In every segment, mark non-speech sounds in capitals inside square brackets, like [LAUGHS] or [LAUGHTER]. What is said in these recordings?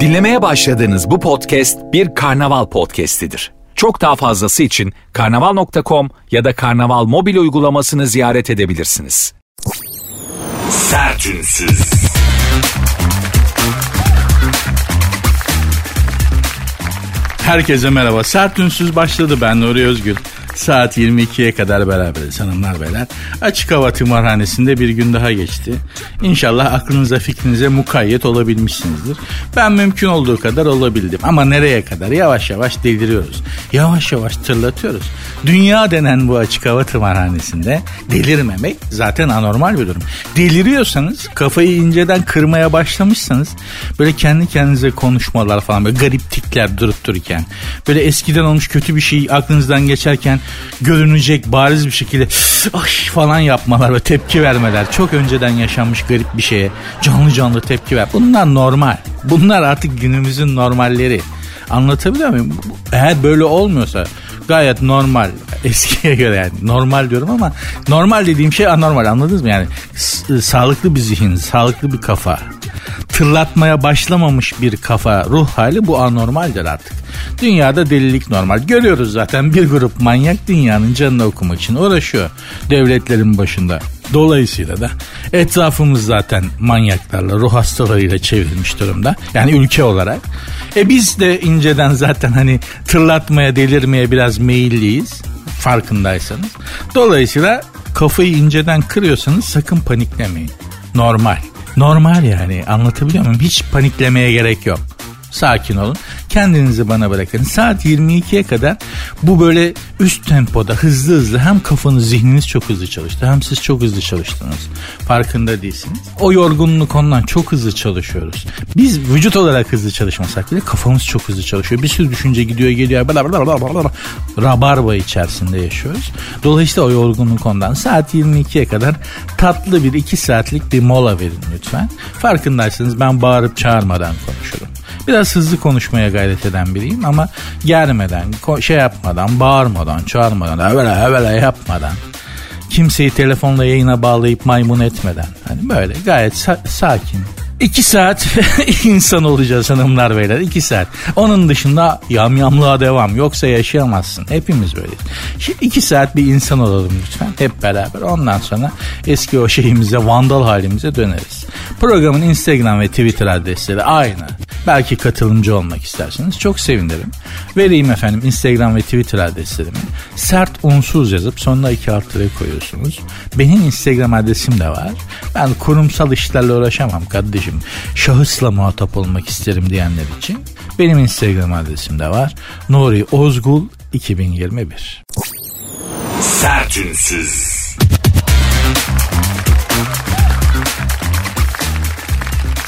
Dinlemeye başladığınız bu podcast bir karnaval podcastidir. Çok daha fazlası için karnaval.com ya da karnaval mobil uygulamasını ziyaret edebilirsiniz. Sertünsüz. Herkese merhaba. Sert Ünsüz başladı. Ben Nuri Özgül. Saat 22'ye kadar beraberiz hanımlar beyler. Açık hava tımarhanesinde bir gün daha geçti. İnşallah aklınıza fikrinize mukayyet olabilmişsinizdir. Ben mümkün olduğu kadar olabildim. Ama nereye kadar? Yavaş yavaş deliriyoruz. Yavaş yavaş tırlatıyoruz. Dünya denen bu açık hava tımarhanesinde delirmemek zaten anormal bir durum. Deliriyorsanız kafayı inceden kırmaya başlamışsanız böyle kendi kendinize konuşmalar falan böyle garip tikler durup dururken böyle eskiden olmuş kötü bir şey aklınızdan geçerken görünecek bariz bir şekilde ay falan yapmalar ve tepki vermeler çok önceden yaşanmış garip bir şeye canlı canlı tepki ver. Bunlar normal. Bunlar artık günümüzün normalleri. Anlatabiliyor muyum? Eğer böyle olmuyorsa gayet normal eskiye göre yani normal diyorum ama normal dediğim şey anormal anladınız mı yani S- sağlıklı bir zihin sağlıklı bir kafa tırlatmaya başlamamış bir kafa ruh hali bu anormaldir artık dünyada delilik normal görüyoruz zaten bir grup manyak dünyanın canını okumak için uğraşıyor devletlerin başında Dolayısıyla da etrafımız zaten manyaklarla, ruh hastalarıyla çevrilmiş durumda. Yani ülke olarak. E biz de inceden zaten hani tırlatmaya, delirmeye biraz meyilliyiz. Farkındaysanız. Dolayısıyla kafayı inceden kırıyorsanız sakın paniklemeyin. Normal. Normal yani anlatabiliyor muyum? Hiç paniklemeye gerek yok. Sakin olun. Kendinizi bana bırakın. Saat 22'ye kadar bu böyle üst tempoda hızlı hızlı hem kafanız zihniniz çok hızlı çalıştı hem siz çok hızlı çalıştınız. Farkında değilsiniz. O yorgunluk ondan çok hızlı çalışıyoruz. Biz vücut olarak hızlı çalışmasak bile kafamız çok hızlı çalışıyor. Bir sürü düşünce gidiyor geliyor. Bla bla bla bla bla. Rabarba içerisinde yaşıyoruz. Dolayısıyla o yorgunluk ondan. Saat 22'ye kadar tatlı bir 2 saatlik bir mola verin lütfen. Farkındaysanız ben bağırıp çağırmadan konuşurum. Biraz hızlı konuşmaya gayret eden biriyim ama germeden, şey yapmadan, bağırmadan, çağırmadan, evvela evvela yapmadan, kimseyi telefonla yayına bağlayıp maymun etmeden. Hani böyle gayet sa- sakin, İki saat [LAUGHS] insan olacağız hanımlar beyler. iki saat. Onun dışında yamyamlığa devam. Yoksa yaşayamazsın. Hepimiz böyleyiz. Şimdi iki saat bir insan olalım lütfen. Hep beraber. Ondan sonra eski o şeyimize, vandal halimize döneriz. Programın Instagram ve Twitter adresleri aynı. Belki katılımcı olmak isterseniz çok sevinirim. Vereyim efendim Instagram ve Twitter adreslerimi. Sert unsuz yazıp sonuna iki alt koyuyorsunuz. Benim Instagram adresim de var. Ben kurumsal işlerle uğraşamam kardeşim kardeşim şahısla muhatap olmak isterim diyenler için benim Instagram adresim de var. Nuri Ozgul 2021 Sertünsüz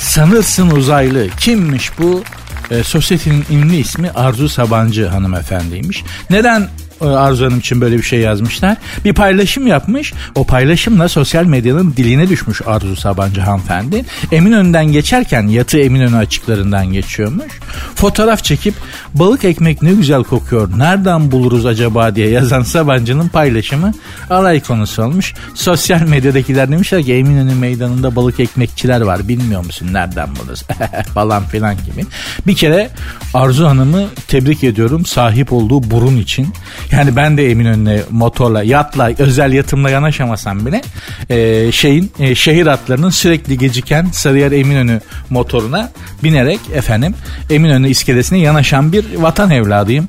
Sanırsın uzaylı kimmiş bu? E, sosyetenin ünlü ismi Arzu Sabancı hanımefendiymiş. Neden Arzu Hanım için böyle bir şey yazmışlar. Bir paylaşım yapmış. O paylaşımla sosyal medyanın diline düşmüş Arzu Sabancı hanımefendi. Eminönü'nden geçerken yatı Eminönü açıklarından geçiyormuş. Fotoğraf çekip balık ekmek ne güzel kokuyor nereden buluruz acaba diye yazan Sabancı'nın paylaşımı alay konusu olmuş. Sosyal medyadakiler demişler ki Eminönü meydanında balık ekmekçiler var bilmiyor musun nereden buluruz [LAUGHS] falan filan gibi. Bir kere Arzu Hanım'ı tebrik ediyorum sahip olduğu burun için. Yani ben de Eminönü'ne motorla, yatla, özel yatımla yanaşamasam bile e, şeyin e, şehir atlarının sürekli geciken Sarıyer Eminönü motoruna binerek efendim Eminönü iskelesine yanaşan bir vatan evladıyım.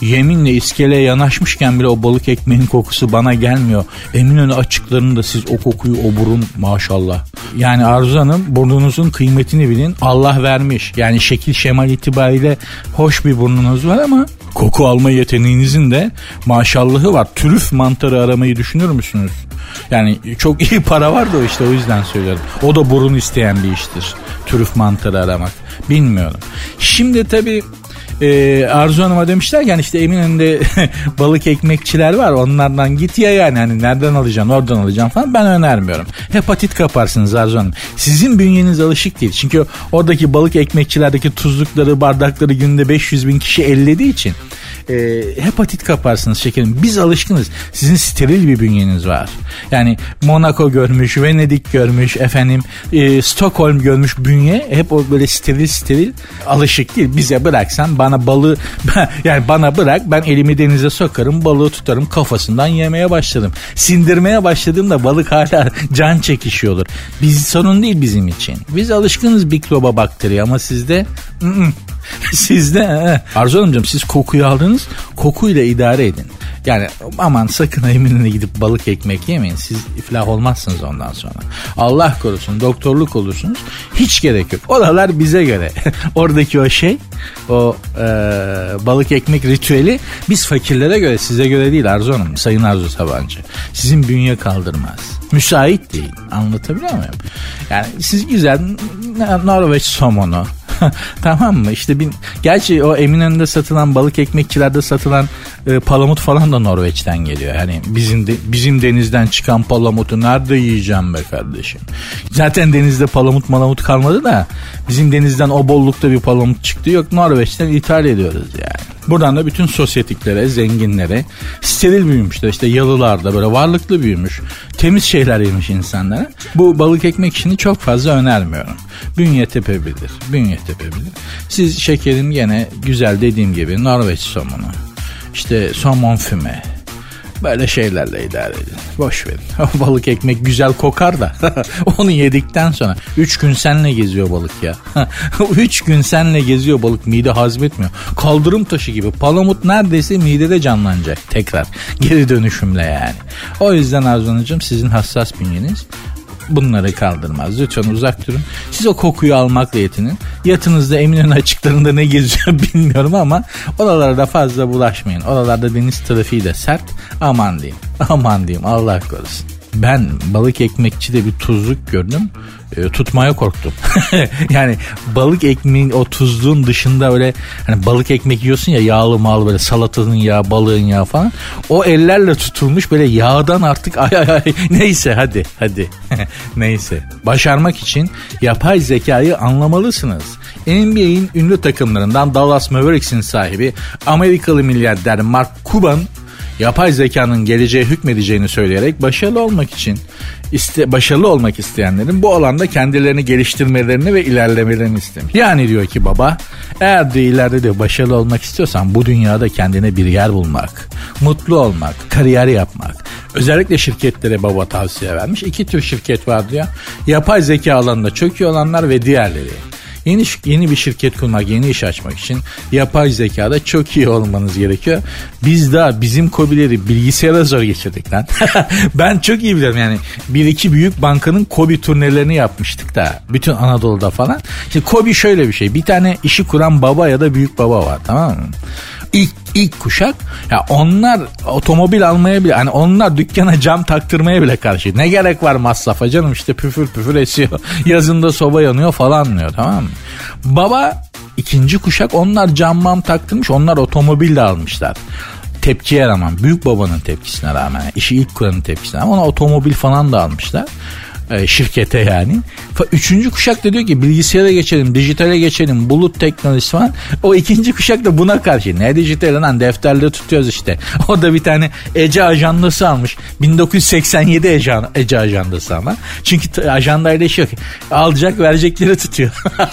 Yeminle iskeleye yanaşmışken bile o balık ekmeğin kokusu bana gelmiyor. Eminönü açıklarında siz o kokuyu o burun maşallah. Yani Arzu Hanım burnunuzun kıymetini bilin. Allah vermiş. Yani şekil şemal itibariyle hoş bir burnunuz var ama koku alma yeteneğinizin de maşallahı var. Trüf mantarı aramayı düşünür müsünüz? Yani çok iyi para var da işte o yüzden söylüyorum. O da burun isteyen bir iştir. Trüf mantarı aramak. Bilmiyorum. Şimdi tabii e, Arzu Hanım'a demişler yani işte Eminönü'nde [LAUGHS] balık ekmekçiler var onlardan git ya yani hani nereden alacaksın oradan alacaksın falan ben önermiyorum. Hepatit kaparsınız Arzu Hanım. Sizin bünyeniz alışık değil. Çünkü oradaki balık ekmekçilerdeki tuzlukları bardakları günde 500 bin kişi ellediği için e, hepatit kaparsınız şekerim. Biz alışkınız. Sizin steril bir bünyeniz var. Yani Monaco görmüş, Venedik görmüş, efendim e, Stockholm görmüş bünye hep o böyle steril steril alışık değil. Bize bıraksan bana balığı [LAUGHS] yani bana bırak ben elimi denize sokarım balığı tutarım kafasından yemeye başladım. Sindirmeye başladığımda balık hala [LAUGHS] can çekişiyordur. Biz sorun değil bizim için. Biz alışkınız mikroba bakteriye ama sizde [LAUGHS] Sizde he. Arzu Hanımcığım siz kokuyu aldınız kokuyla idare edin. Yani aman sakın eminine gidip balık ekmek yemeyin. Siz iflah olmazsınız ondan sonra. Allah korusun doktorluk olursunuz. Hiç gerek yok. Oralar bize göre. [LAUGHS] Oradaki o şey o e, balık ekmek ritüeli biz fakirlere göre size göre değil Arzu Hanım. Sayın Arzu Sabancı. Sizin bünye kaldırmaz. Müsait değil. Anlatabiliyor muyum? Yani siz güzel Norveç somonu [LAUGHS] tamam mı? İşte bin, gerçi o Eminönü'nde satılan balık ekmekçilerde satılan e, palamut falan da Norveç'ten geliyor. Yani bizim de, bizim denizden çıkan palamutu nerede yiyeceğim be kardeşim? Zaten denizde palamut malamut kalmadı da bizim denizden o bollukta bir palamut çıktı yok Norveç'ten ithal ediyoruz yani. Buradan da bütün sosyetiklere, zenginlere steril büyümüşler. İşte yalılarda böyle varlıklı büyümüş. Temiz şeyler yemiş insanlara. Bu balık ekmek işini çok fazla önermiyorum. Bünye tepebilir. Bünye tepebilir. Siz şekerin gene güzel dediğim gibi Norveç somunu. İşte somon füme Böyle şeylerle idare edin. Boş verin. [LAUGHS] balık ekmek güzel kokar da [LAUGHS] onu yedikten sonra 3 gün senle geziyor balık ya. [LAUGHS] 3 gün senle geziyor balık mide hazmetmiyor. Kaldırım taşı gibi palamut neredeyse midede canlanacak tekrar. Geri dönüşümle yani. O yüzden Arzu sizin hassas bünyeniz bunları kaldırmaz. Lütfen uzak durun. Siz o kokuyu almakla yetinin. Yatınızda Eminönü açıklarında ne geziyor [LAUGHS] bilmiyorum ama oralarda fazla bulaşmayın. Oralarda deniz trafiği de sert. Aman diyeyim. Aman diyeyim Allah korusun. Ben balık ekmekçide bir tuzluk gördüm e, tutmaya korktum. [LAUGHS] yani balık ekmeğin o tuzluğun dışında öyle hani balık ekmek yiyorsun ya yağlı mal böyle salatanın yağı balığın yağı falan. O ellerle tutulmuş böyle yağdan artık [LAUGHS] ay ay ay neyse hadi hadi [LAUGHS] neyse. Başarmak için yapay zekayı anlamalısınız. NBA'in ünlü takımlarından Dallas Mavericks'in sahibi Amerikalı milyarder Mark Cuban yapay zekanın geleceğe hükmedeceğini söyleyerek başarılı olmak için iste, başarılı olmak isteyenlerin bu alanda kendilerini geliştirmelerini ve ilerlemelerini istemiş. Yani diyor ki baba eğer de ileride de başarılı olmak istiyorsan bu dünyada kendine bir yer bulmak, mutlu olmak, kariyer yapmak. Özellikle şirketlere baba tavsiye vermiş. İki tür şirket var diyor. Yapay zeka alanında çöküyor olanlar ve diğerleri. Yeni, yeni bir şirket kurmak, yeni iş açmak için yapay zekada çok iyi olmanız gerekiyor. Biz daha bizim kobileri bilgisayara zor geçirdik lan. [LAUGHS] ben çok iyi biliyorum yani bir iki büyük bankanın kobi turnelerini yapmıştık da bütün Anadolu'da falan. Şimdi kobi şöyle bir şey bir tane işi kuran baba ya da büyük baba var tamam mı? İlk ilk kuşak ya onlar otomobil almaya bile hani onlar dükkana cam taktırmaya bile karşı. Ne gerek var masrafa canım işte püfür püfür esiyor. [LAUGHS] Yazında soba yanıyor falan diyor tamam mı? Baba ikinci kuşak onlar cam mam taktırmış onlar otomobil de almışlar tepkiye rağmen büyük babanın tepkisine rağmen işi ilk kuranın tepkisine rağmen ona otomobil falan da almışlar e, şirkete yani. Üçüncü kuşak da diyor ki bilgisayara geçelim, dijitale geçelim, bulut teknolojisi falan. O ikinci kuşak da buna karşı. Ne dijital lan defterleri tutuyoruz işte. [LAUGHS] O da bir tane Ece ajandası almış. 1987 Ece, Ece ajandası ama. Çünkü ajandayla iş yok. Alacak verecekleri tutuyor.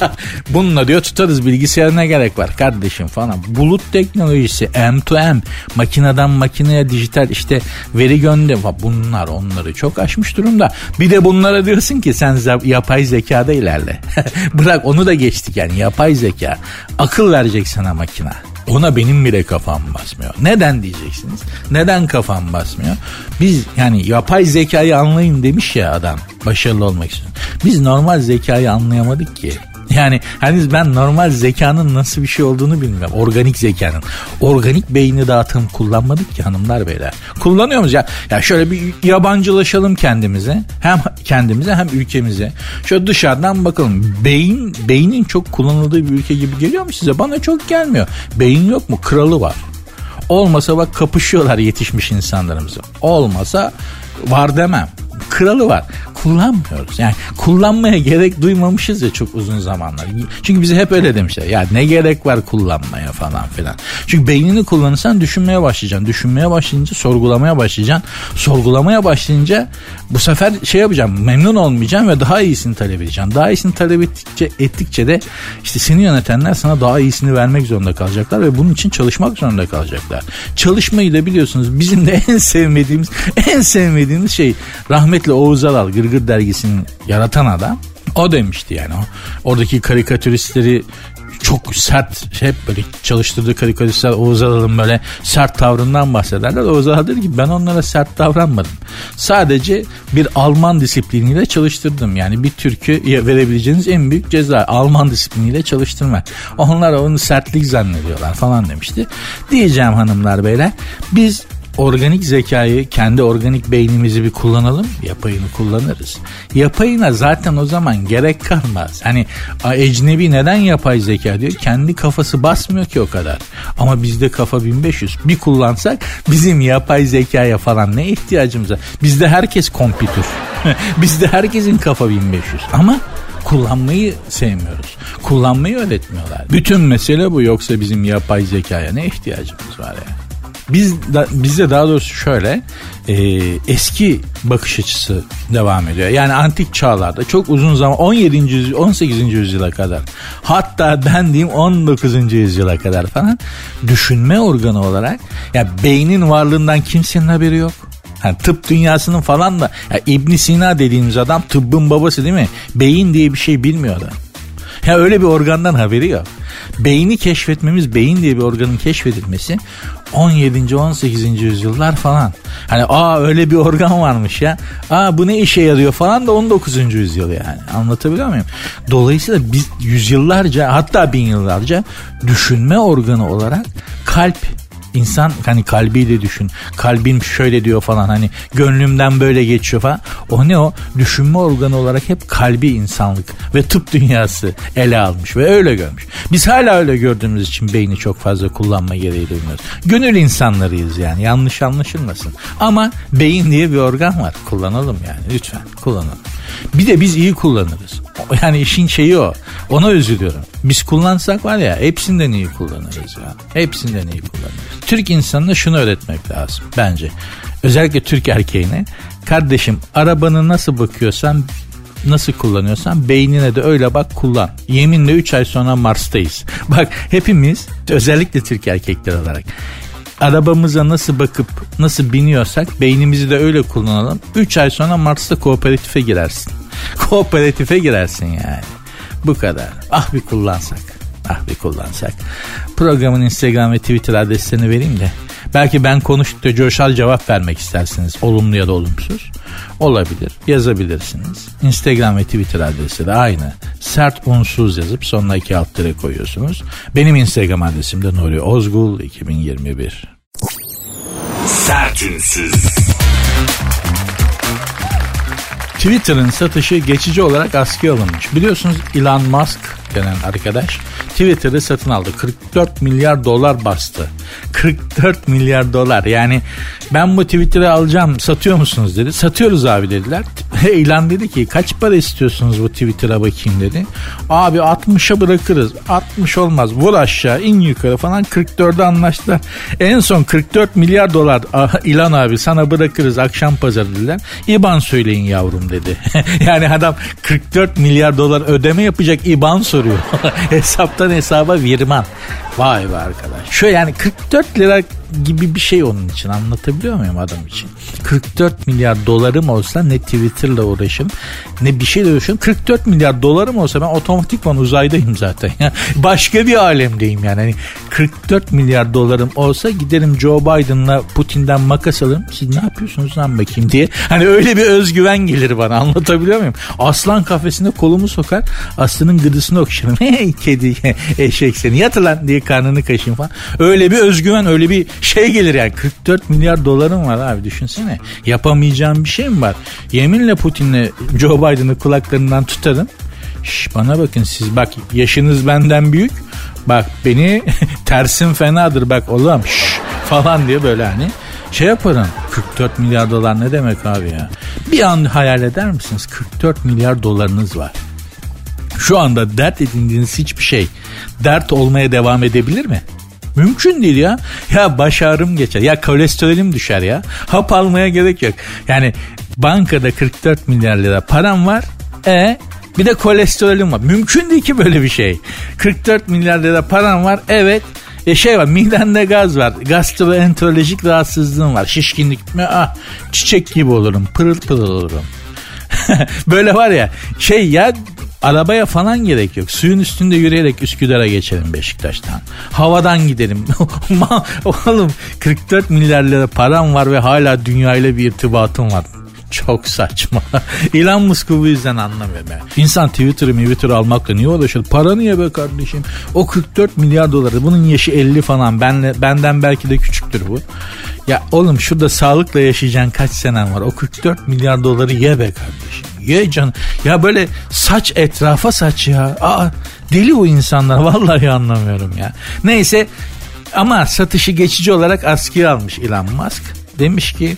[LAUGHS] Bununla diyor tutarız bilgisayara ne gerek var kardeşim falan. Bulut teknolojisi M2M makineden makineye dijital işte veri gönder. Bunlar onları çok aşmış durumda. Bir de bunlar Bunlara diyorsun ki sen yapay zekada ilerle. [LAUGHS] Bırak onu da geçtik yani yapay zeka. Akıl verecek sana makina. Ona benim bile kafam basmıyor. Neden diyeceksiniz? Neden kafam basmıyor? Biz yani yapay zekayı anlayın demiş ya adam başarılı olmak için. Biz normal zekayı anlayamadık ki. Yani henüz ben normal zekanın nasıl bir şey olduğunu bilmiyorum. Organik zekanın. Organik beyni dağıtım kullanmadık ki hanımlar beyler. Kullanıyor muyuz ya? Ya şöyle bir yabancılaşalım kendimize. Hem kendimize hem ülkemize. Şöyle dışarıdan bakalım. Beyin, beynin çok kullanıldığı bir ülke gibi geliyor mu size? Bana çok gelmiyor. Beyin yok mu? Kralı var. Olmasa bak kapışıyorlar yetişmiş insanlarımızı. Olmasa var demem kralı var. Kullanmıyoruz. Yani kullanmaya gerek duymamışız ya çok uzun zamanlar. Çünkü bize hep öyle demişler. Ya ne gerek var kullanmaya falan filan. Çünkü beynini kullanırsan düşünmeye başlayacaksın. Düşünmeye başlayınca sorgulamaya başlayacaksın. Sorgulamaya başlayınca bu sefer şey yapacağım memnun olmayacaksın ve daha iyisini talep edeceksin. Daha iyisini talep ettikçe, ettikçe de işte seni yönetenler sana daha iyisini vermek zorunda kalacaklar ve bunun için çalışmak zorunda kalacaklar. Çalışmayı da biliyorsunuz bizim de en sevmediğimiz en sevmediğimiz şey rahmetli Oğuz Alal Gırgır dergisinin yaratan adam o demişti yani. Oradaki karikatüristleri çok sert hep böyle çalıştırdığı karikatüristler Oğuz Alal'ın böyle sert tavrından bahsederler. Oğuz Alal dedi ki ben onlara sert davranmadım. Sadece bir Alman disipliniyle çalıştırdım. Yani bir Türk'ü verebileceğiniz en büyük ceza Alman disipliniyle çalıştırmak. Onlar onu sertlik zannediyorlar falan demişti. Diyeceğim hanımlar beyler biz organik zekayı kendi organik beynimizi bir kullanalım yapayını kullanırız. Yapayına zaten o zaman gerek kalmaz. Hani ecnebi neden yapay zeka diyor kendi kafası basmıyor ki o kadar. Ama bizde kafa 1500 bir kullansak bizim yapay zekaya falan ne ihtiyacımız var. Bizde herkes kompütür. [LAUGHS] bizde herkesin kafa 1500 ama kullanmayı sevmiyoruz. Kullanmayı öğretmiyorlar. Bütün mesele bu yoksa bizim yapay zekaya ne ihtiyacımız var ya? Yani? Biz da, bizde daha doğrusu şöyle e, eski bakış açısı devam ediyor. Yani antik çağlarda çok uzun zaman 17. yüzyıl 18. yüzyıla kadar hatta ben diyeyim 19. yüzyıla kadar falan düşünme organı olarak ya beynin varlığından kimsenin haberi yok. Yani tıp dünyasının falan da ya İbn Sina dediğimiz adam tıbbın babası değil mi? Beyin diye bir şey bilmiyor adam. Ya öyle bir organdan haberi yok. Beyni keşfetmemiz, beyin diye bir organın keşfedilmesi 17. 18. yüzyıllar falan. Hani aa öyle bir organ varmış ya. Aa bu ne işe yarıyor falan da 19. yüzyıl yani. Anlatabiliyor muyum? Dolayısıyla biz yüzyıllarca hatta bin yıllarca düşünme organı olarak kalp İnsan hani kalbiyle düşün. Kalbim şöyle diyor falan hani gönlümden böyle geçiyor falan. O ne o? Düşünme organı olarak hep kalbi insanlık ve tıp dünyası ele almış ve öyle görmüş. Biz hala öyle gördüğümüz için beyni çok fazla kullanma gereği duymuyoruz. Gönül insanlarıyız yani yanlış anlaşılmasın. Ama beyin diye bir organ var. Kullanalım yani lütfen kullanalım. Bir de biz iyi kullanırız. Yani işin şeyi o. Ona üzülüyorum. Biz kullansak var ya hepsinden iyi kullanırız ya. Hepsinden iyi kullanırız. Türk insanına şunu öğretmek lazım bence. Özellikle Türk erkeğine. Kardeşim arabanı nasıl bakıyorsan nasıl kullanıyorsan beynine de öyle bak kullan. Yeminle 3 ay sonra Mars'tayız. Bak hepimiz özellikle Türk erkekler olarak arabamıza nasıl bakıp nasıl biniyorsak beynimizi de öyle kullanalım. 3 ay sonra Mars'ta kooperatife girersin. [LAUGHS] Kooperatife girersin yani. Bu kadar. Ah bir kullansak. Ah bir kullansak. Programın Instagram ve Twitter adreslerini vereyim de. Belki ben konuştukça coşal cevap vermek istersiniz. Olumlu ya da olumsuz. Olabilir. Yazabilirsiniz. Instagram ve Twitter adresi de aynı. Sert unsuz yazıp sonuna iki alt koyuyorsunuz. Benim Instagram adresim de Nuri Ozgul 2021. Sertünsüz. Twitter'ın satışı geçici olarak askıya alınmış. Biliyorsunuz Elon Musk denen arkadaş Twitter'ı satın aldı. 44 milyar dolar bastı. 44 milyar dolar yani ben bu Twitter'ı alacağım satıyor musunuz dedi. Satıyoruz abi dediler. [LAUGHS] İlan dedi ki kaç para istiyorsunuz bu Twitter'a bakayım dedi. Abi 60'a bırakırız. 60 olmaz vur aşağı in yukarı falan 44'e anlaştılar. En son 44 milyar dolar İlan abi sana bırakırız akşam pazar dediler. İban söyleyin yavrum dedi. [LAUGHS] yani adam 44 milyar dolar ödeme yapacak İban soruyor. [LAUGHS] Hesaptan hesaba virman. Vay be arkadaş. Şöyle yani 44 lira gibi bir şey onun için anlatabiliyor muyum adam için? 44 milyar dolarım olsa ne Twitter'la uğraşım ne bir şeyle uğraşım. 44 milyar dolarım olsa ben otomatikman uzaydayım zaten. [LAUGHS] Başka bir alemdeyim yani. Hani 44 milyar dolarım olsa giderim Joe Biden'la Putin'den makas alırım. Siz ne yapıyorsunuz lan bakayım diye. Hani öyle bir özgüven gelir bana anlatabiliyor muyum? Aslan kafesine kolumu sokar. Aslanın gıdısını okşarım. [LAUGHS] Hey kedi [LAUGHS] eşek seni yatır lan diye karnını kaşıyım falan. Öyle bir özgüven öyle bir şey gelir yani 44 milyar dolarım var abi düşünsene. Yapamayacağım bir şey mi var? Yeminle Putin'le Joe Biden'ı kulaklarından tutarım. Şş, bana bakın siz bak yaşınız benden büyük. Bak beni [LAUGHS] tersim fenadır bak oğlum şş, falan diye böyle hani şey yaparım. 44 milyar dolar ne demek abi ya? Bir an hayal eder misiniz? 44 milyar dolarınız var. Şu anda dert edindiğiniz hiçbir şey dert olmaya devam edebilir mi? Mümkün değil ya. Ya baş ağrım geçer. Ya kolesterolüm düşer ya. Hap almaya gerek yok. Yani bankada 44 milyar lira param var. E bir de kolesterolüm var. Mümkün değil ki böyle bir şey. 44 milyar lira param var. Evet. E şey var midende gaz var. Gastroenterolojik rahatsızlığım var. Şişkinlik mi? Ah çiçek gibi olurum. Pırıl pırıl olurum. [LAUGHS] Böyle var ya şey ya arabaya falan gerek yok. Suyun üstünde yürüyerek Üsküdar'a geçelim Beşiktaş'tan. Havadan gidelim. [LAUGHS] Oğlum 44 milyar lira param var ve hala dünyayla bir irtibatım var. Çok saçma. [LAUGHS] Elon Musk'u bu yüzden anlamıyorum ben. İnsan Twitter'ı Twitter almakla niye uğraşır? Para niye be kardeşim? O 44 milyar doları. Bunun yaşı 50 falan. Benle, benden belki de küçüktür bu. Ya oğlum şurada sağlıkla yaşayacaksın kaç senen var. O 44 milyar doları ye be kardeşim. Ye can. Ya böyle saç etrafa saç ya. Aa, deli o insanlar. [LAUGHS] Vallahi anlamıyorum ya. Neyse ama satışı geçici olarak askıya almış Elon Musk. Demiş ki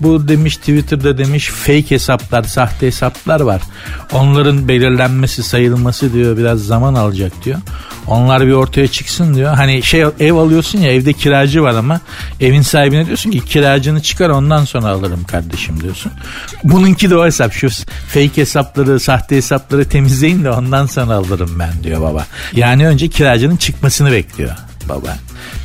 bu demiş Twitter'da demiş fake hesaplar, sahte hesaplar var. Onların belirlenmesi, sayılması diyor biraz zaman alacak diyor. Onlar bir ortaya çıksın diyor. Hani şey ev alıyorsun ya evde kiracı var ama evin sahibine diyorsun ki kiracını çıkar ondan sonra alırım kardeşim diyorsun. Bununki de o hesap şu fake hesapları sahte hesapları temizleyin de ondan sonra alırım ben diyor baba. Yani önce kiracının çıkmasını bekliyor baba.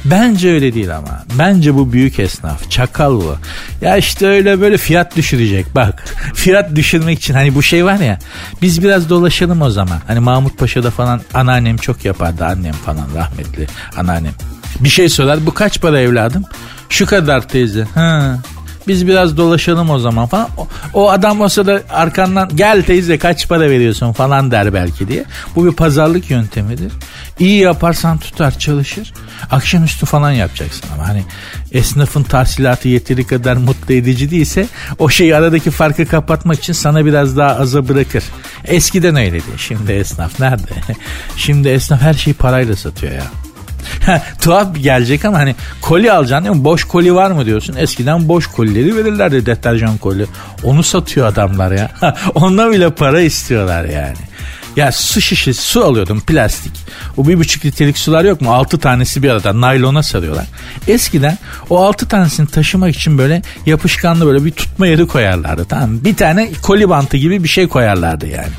Bence öyle değil ama. Bence bu büyük esnaf. Çakal bu. Ya işte öyle böyle fiyat düşürecek. Bak [LAUGHS] fiyat düşürmek için hani bu şey var ya. Biz biraz dolaşalım o zaman. Hani Mahmut Paşa'da falan anneannem çok yapardı. Annem falan rahmetli anneannem. Bir şey söyler. Bu kaç para evladım? Şu kadar teyze. Ha, biz biraz dolaşalım o zaman falan. O, o adam olsa da arkandan gel teyze kaç para veriyorsun falan der belki diye. Bu bir pazarlık yöntemidir. İyi yaparsan tutar çalışır. Akşamüstü falan yapacaksın ama hani esnafın tahsilatı yeteri kadar mutlu edici değilse o şeyi aradaki farkı kapatmak için sana biraz daha aza bırakır. Eskiden öyleydi. Şimdi esnaf nerede? [LAUGHS] Şimdi esnaf her şeyi parayla satıyor ya. [LAUGHS] Tuhaf gelecek ama hani koli alacaksın değil mi? Boş koli var mı diyorsun. Eskiden boş kolileri verirlerdi deterjan koli. Onu satıyor adamlar ya. [LAUGHS] Ondan bile para istiyorlar yani. Ya su şişesi su alıyordum plastik. O bir buçuk litrelik sular yok mu? Altı tanesi bir arada naylona sarıyorlar. Eskiden o altı tanesini taşımak için böyle yapışkanlı böyle bir tutma yeri koyarlardı tamam? Bir tane koli bantı gibi bir şey koyarlardı yani.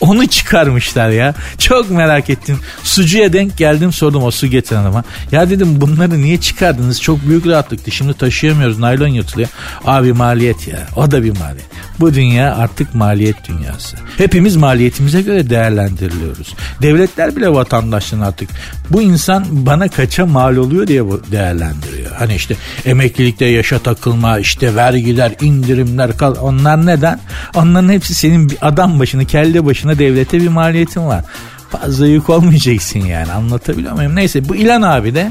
Onu çıkarmışlar ya. Çok merak ettim. Sucuya denk geldim sordum o su getiren adama. Ya dedim bunları niye çıkardınız? Çok büyük rahatlıktı. Şimdi taşıyamıyoruz. Naylon yırtılıyor. Abi maliyet ya. O da bir maliyet. Bu dünya artık maliyet dünyası. Hepimiz maliyetimize göre değerlendiriliyoruz. Devletler bile vatandaşlığını artık bu insan bana kaça mal oluyor diye değerlendiriyor. Hani işte emeklilikte yaşa takılma, işte vergiler, indirimler, onlar neden? Onların hepsi senin adam başına, kelle başına devlete bir maliyetin var fazla yük olmayacaksın yani anlatabiliyor muyum? Neyse bu İlan abi de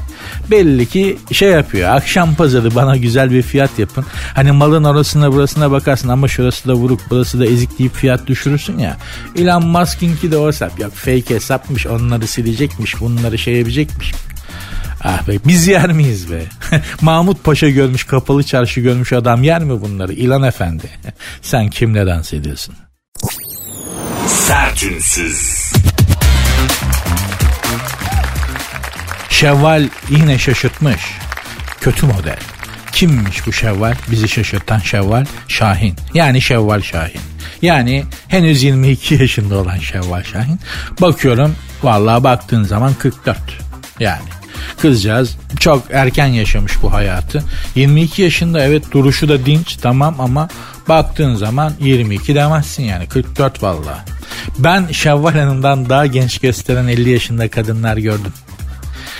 belli ki şey yapıyor akşam pazarı bana güzel bir fiyat yapın. Hani malın orasına burasına bakarsın ama şurası da vuruk burası da ezik deyip fiyat düşürürsün ya. Elon Musk'inki de o hesap yok fake hesapmış onları silecekmiş bunları şey yapacakmış. Ah be biz yer miyiz be? [LAUGHS] Mahmut Paşa görmüş kapalı çarşı görmüş adam yer mi bunları? İlan Efendi [LAUGHS] sen kimle dans ediyorsun? Sertünsüz. Şevval yine şaşırtmış. Kötü model. Kimmiş bu Şevval? Bizi şaşırtan Şevval Şahin. Yani Şevval Şahin. Yani henüz 22 yaşında olan Şevval Şahin. Bakıyorum vallahi baktığın zaman 44. Yani kızcağız çok erken yaşamış bu hayatı. 22 yaşında evet duruşu da dinç tamam ama baktığın zaman 22 demezsin yani 44 vallahi. Ben Şevval Hanım'dan daha genç gösteren 50 yaşında kadınlar gördüm.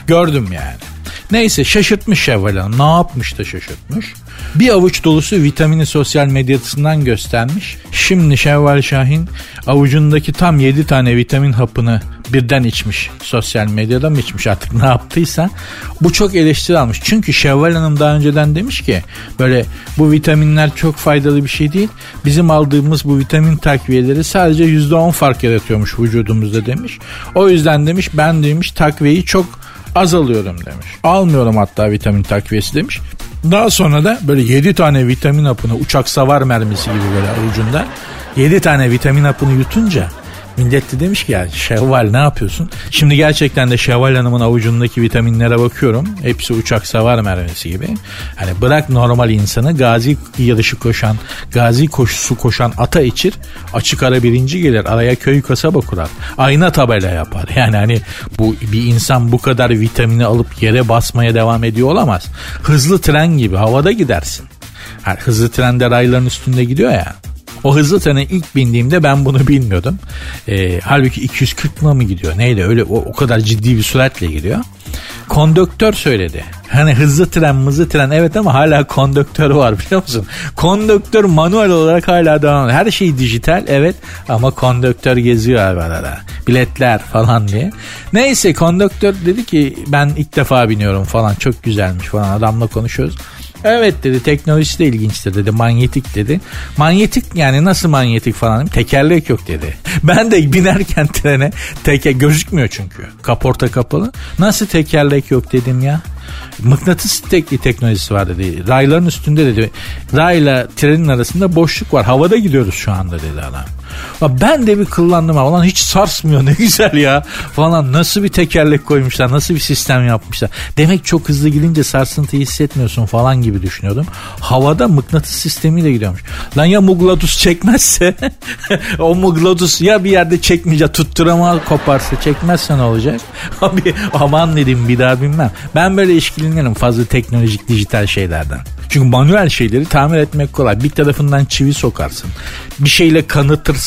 Gördüm yani. Neyse şaşırtmış Şevval Hanım. Ne yapmış da şaşırtmış. Bir avuç dolusu vitamini sosyal medyasından göstermiş. Şimdi Şevval Şahin avucundaki tam 7 tane vitamin hapını birden içmiş. Sosyal medyada mı içmiş artık ne yaptıysa. Bu çok eleştiri almış. Çünkü Şevval Hanım daha önceden demiş ki böyle bu vitaminler çok faydalı bir şey değil. Bizim aldığımız bu vitamin takviyeleri sadece %10 fark yaratıyormuş vücudumuzda demiş. O yüzden demiş ben demiş takviyeyi çok Azalıyorum demiş. Almıyorum hatta vitamin takviyesi demiş. Daha sonra da böyle 7 tane vitamin hapını uçak savar mermisi gibi böyle avucunda 7 tane vitamin hapını yutunca Millet de demiş ki ya Şevval ne yapıyorsun? Şimdi gerçekten de Şevval Hanım'ın avucundaki vitaminlere bakıyorum. Hepsi uçak savar mermisi gibi. Hani bırak normal insanı gazi yarışı koşan, gazi koşusu koşan ata içir. Açık ara birinci gelir. Araya köy kasaba kurar. Ayna tabela yapar. [LAUGHS] Yani hani bu bir insan bu kadar vitamini alıp yere basmaya devam ediyor olamaz. Hızlı tren gibi havada gidersin. Yani hızlı trende rayların üstünde gidiyor ya. O hızlı trene ilk bindiğimde ben bunu bilmiyordum. E, halbuki 240 mı gidiyor neydi öyle o, o kadar ciddi bir süratle gidiyor. Konduktör söyledi. Hani hızlı tren hızlı tren evet ama hala konduktör var biliyor musun? Konduktör manuel olarak hala devam. Her şey dijital evet ama konduktör geziyor abi arada. Biletler falan diye. Neyse konduktör dedi ki ben ilk defa biniyorum falan çok güzelmiş falan adamla konuşuyoruz. Evet dedi teknolojisi de ilginçtir dedi manyetik dedi. Manyetik yani nasıl manyetik falan tekerlek yok dedi. [LAUGHS] Ben de binerken trene teke gözükmüyor çünkü kaporta kapalı. Nasıl tekerlek yok dedim ya. Mıknatıs tekli teknolojisi var dedi. Rayların üstünde dedi. Rayla trenin arasında boşluk var. Havada gidiyoruz şu anda dedi adam. Ben de bir kıllandım ha. Hiç sarsmıyor ne güzel ya. Falan nasıl bir tekerlek koymuşlar. Nasıl bir sistem yapmışlar. Demek çok hızlı gidince sarsıntıyı hissetmiyorsun falan gibi düşünüyordum. Havada mıknatıs sistemiyle gidiyormuş. Lan ya muglatus çekmezse [LAUGHS] o muglatus ya bir yerde çekmeyecek tutturama koparsa çekmezse ne olacak? [LAUGHS] Abi aman dedim bir daha bilmem. Ben böyle işkilenirim fazla teknolojik dijital şeylerden. Çünkü manuel şeyleri tamir etmek kolay. Bir tarafından çivi sokarsın. Bir şeyle kanıtırsın.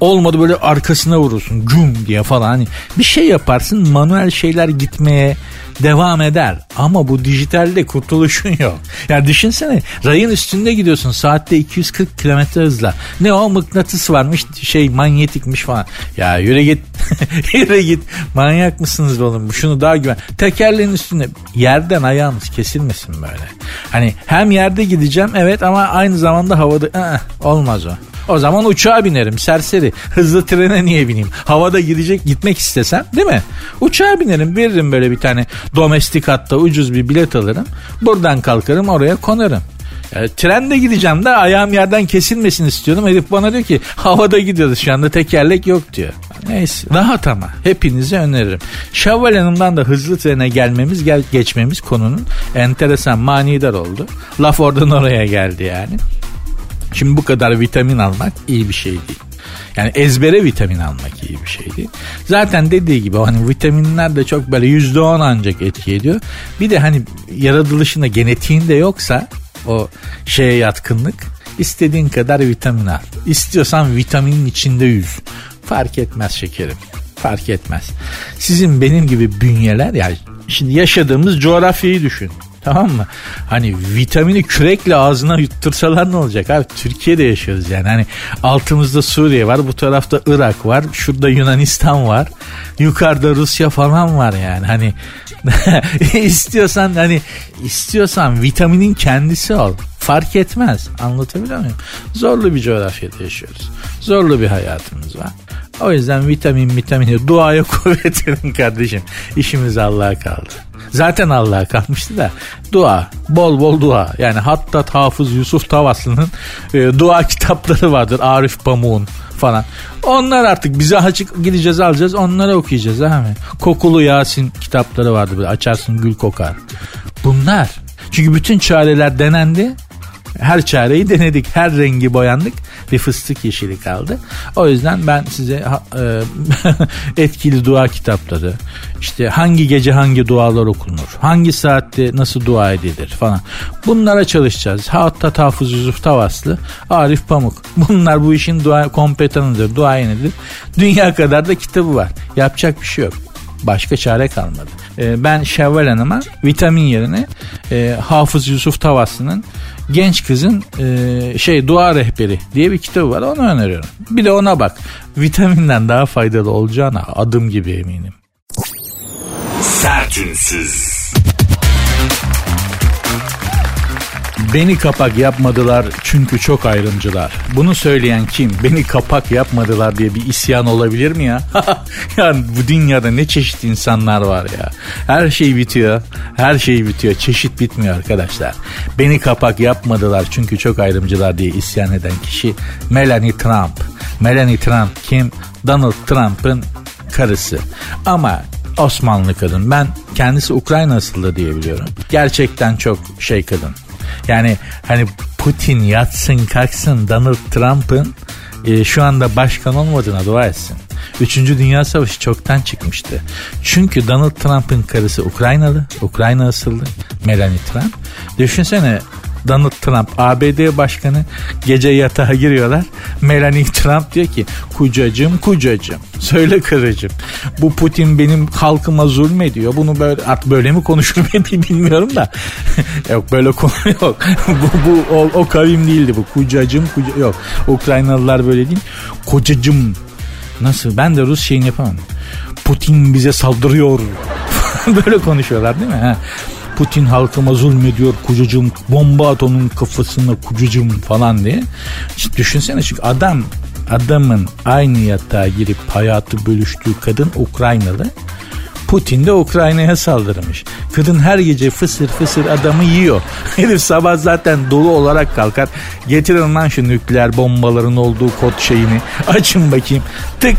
Olmadı böyle arkasına vurursun güm diye falan. Hani bir şey yaparsın manuel şeyler gitmeye devam eder. Ama bu dijitalde kurtuluşun [LAUGHS] yok. Yani düşünsene rayın üstünde gidiyorsun saatte 240 kilometre hızla. Ne o mıknatıs varmış şey manyetikmiş falan. Ya yürü git [LAUGHS] yürü git manyak mısınız oğlum şunu daha güven. Tekerleğin üstünde yerden ayağımız kesilmesin böyle. Hani hem yerde gideceğim evet ama aynı zamanda havada ı-ı, olmaz o. O zaman uçağa binerim serseri. Hızlı trene niye bineyim? Havada gidecek gitmek istesem değil mi? Uçağa binerim veririm böyle bir tane domestik hatta ucuz bir bilet alırım. Buradan kalkarım oraya konarım. Yani trende gideceğim de ayağım yerden kesilmesin istiyorum. Herif bana diyor ki havada gidiyoruz şu anda tekerlek yok diyor. Neyse rahat ama hepinize öneririm. Şevval Hanım'dan da hızlı trene gelmemiz gel geçmemiz konunun enteresan manidar oldu. Laf oradan oraya geldi yani. Şimdi bu kadar vitamin almak iyi bir şey değil. Yani ezbere vitamin almak iyi bir şey değil. Zaten dediği gibi hani vitaminler de çok böyle yüzde on ancak etki ediyor. Bir de hani yaratılışında genetiğinde yoksa o şeye yatkınlık istediğin kadar vitamin al. İstiyorsan vitaminin içinde yüz. Fark etmez şekerim. Fark etmez. Sizin benim gibi bünyeler yani şimdi yaşadığımız coğrafyayı düşün. Tamam mı? Hani vitamini kürekle ağzına yuttursalar ne olacak abi? Türkiye'de yaşıyoruz yani. Hani altımızda Suriye var, bu tarafta Irak var, şurada Yunanistan var. Yukarıda Rusya falan var yani. Hani [LAUGHS] istiyorsan hani istiyorsan vitaminin kendisi ol. Fark etmez. Anlatabiliyor muyum? Zorlu bir coğrafyada yaşıyoruz. Zorlu bir hayatımız var. O yüzden vitamin vitamini duaya [LAUGHS] kuvvet verin kardeşim. İşimiz Allah'a kaldı. Zaten Allah'a kalmıştı da. Dua bol bol dua. Yani hatta Hafız Yusuf Tavaslı'nın e, dua kitapları vardır. Arif Pamuk'un falan. Onlar artık bize açık gideceğiz alacağız. Onları okuyacağız ha. Mi? Kokulu Yasin kitapları vardı. Böyle açarsın gül kokar. Bunlar. Çünkü bütün çareler denendi her çareyi denedik. Her rengi boyandık. Bir fıstık yeşili kaldı. O yüzden ben size e, [LAUGHS] etkili dua kitapları, işte hangi gece hangi dualar okunur, hangi saatte nasıl dua edilir falan. Bunlara çalışacağız. Hatta Tafız Yusuf Tavaslı, Arif Pamuk. Bunlar bu işin dua kompetanıdır, duayenidir. Dünya kadar da kitabı var. Yapacak bir şey yok. Başka çare kalmadı. Ee, ben Şevval Hanım'a vitamin yerine e, Hafız Yusuf Tavaslı'nın genç kızın e, şey dua rehberi diye bir kitabı var onu öneriyorum. Bir de ona bak. Vitaminden daha faydalı olacağına adım gibi eminim. Sertünsüz. Beni kapak yapmadılar çünkü çok ayrımcılar. Bunu söyleyen kim? Beni kapak yapmadılar diye bir isyan olabilir mi ya? [LAUGHS] yani bu dünyada ne çeşit insanlar var ya. Her şey bitiyor. Her şey bitiyor. Çeşit bitmiyor arkadaşlar. Beni kapak yapmadılar çünkü çok ayrımcılar diye isyan eden kişi Melanie Trump. Melanie Trump kim? Donald Trump'ın karısı. Ama Osmanlı kadın. Ben kendisi Ukrayna asıllı diye biliyorum. Gerçekten çok şey kadın. Yani hani Putin yatsın kalksın Donald Trump'ın e, şu anda başkan olmadığına dua etsin. Üçüncü Dünya Savaşı çoktan çıkmıştı. Çünkü Donald Trump'ın karısı Ukraynalı, Ukrayna asıllı Melanie Trump. Düşünsene Donald Trump ABD başkanı gece yatağa giriyorlar. Melanie Trump diyor ki kucacım kucacım söyle karıcığım bu Putin benim halkıma zulmediyor. Bunu böyle artık böyle mi konuşur [LAUGHS] bilmiyorum da. [LAUGHS] yok böyle konu [LAUGHS] yok. bu, bu o, o kavim değildi bu. Kucacım kuca yok. Ukraynalılar böyle değil. Kocacım nasıl ben de Rus şeyini yapamam. Putin bize saldırıyor. böyle konuşuyorlar değil mi? Ha. Putin halkıma zulmediyor kucucum bomba at onun kafasına kucucum falan diye. İşte düşünsene çünkü adam adamın aynı yatağa girip hayatı bölüştüğü kadın Ukraynalı. Putin de Ukrayna'ya saldırmış. Kadın her gece fısır fısır adamı yiyor. [LAUGHS] Herif sabah zaten dolu olarak kalkar. Getirin lan şu nükleer bombaların olduğu kod şeyini. Açın bakayım. Tık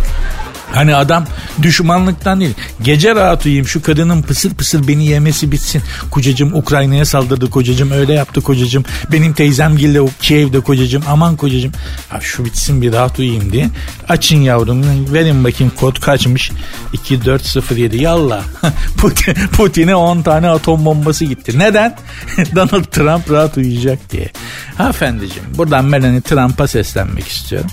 Hani adam düşmanlıktan değil. Gece rahat uyuyayım şu kadının pısır pısır beni yemesi bitsin. Kocacım Ukrayna'ya saldırdı kocacım öyle yaptı kocacım. Benim teyzem gille Kiev'de kocacım aman kocacım. Ha, şu bitsin bir rahat uyuyayım diye. Açın yavrum verin bakayım kod kaçmış. 2407 yallah. [LAUGHS] Putin, Putin'e 10 tane atom bombası gitti. Neden? [LAUGHS] Donald Trump rahat uyuyacak diye. Hanımefendiciğim buradan Melanie Trump'a seslenmek istiyorum.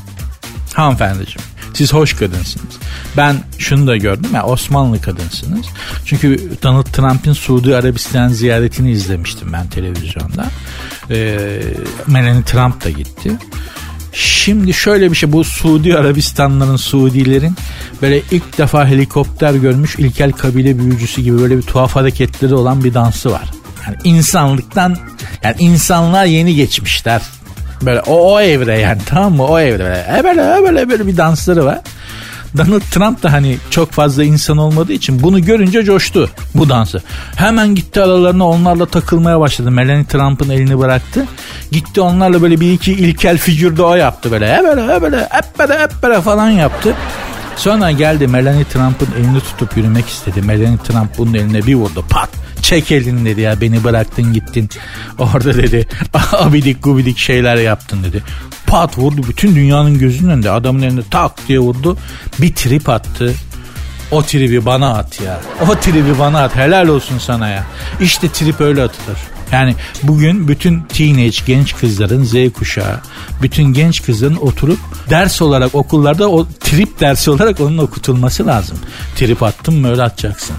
Hanımefendiciğim siz hoş kadınsınız. Ben şunu da gördüm ya Osmanlı kadınsınız. Çünkü Donald Trump'ın Suudi Arabistan ziyaretini izlemiştim ben televizyonda. Ee, Melanie Trump da gitti. Şimdi şöyle bir şey bu Suudi Arabistanların Suudilerin böyle ilk defa helikopter görmüş ilkel kabile büyücüsü gibi böyle bir tuhaf hareketleri olan bir dansı var. Yani insanlıktan yani insanlığa yeni geçmişler Böyle o, o evre yani tamam mı o evre. E böyle, e böyle, böyle bir dansları var. Donald Trump da hani çok fazla insan olmadığı için bunu görünce coştu bu dansı. Hemen gitti aralarına onlarla takılmaya başladı. Melanie Trump'ın elini bıraktı. Gitti onlarla böyle bir iki ilkel figürde o yaptı böyle. He böyle he böyle hep böyle hep böyle falan yaptı. Sonra geldi Melanie Trump'ın elini tutup yürümek istedi. Melanie Trump bunun eline bir vurdu pat. Çek elini dedi ya beni bıraktın gittin. Orada dedi [LAUGHS] abidik gubidik şeyler yaptın dedi. Pat vurdu bütün dünyanın gözünün önünde adamın elinde tak diye vurdu. Bir trip attı. O tribi bana at ya. O tribi bana at. Helal olsun sana ya. İşte trip öyle atılır. Yani bugün bütün teenage genç kızların Z kuşağı, bütün genç kızların oturup ders olarak okullarda o trip dersi olarak onun okutulması lazım. Trip attın mı öyle atacaksın.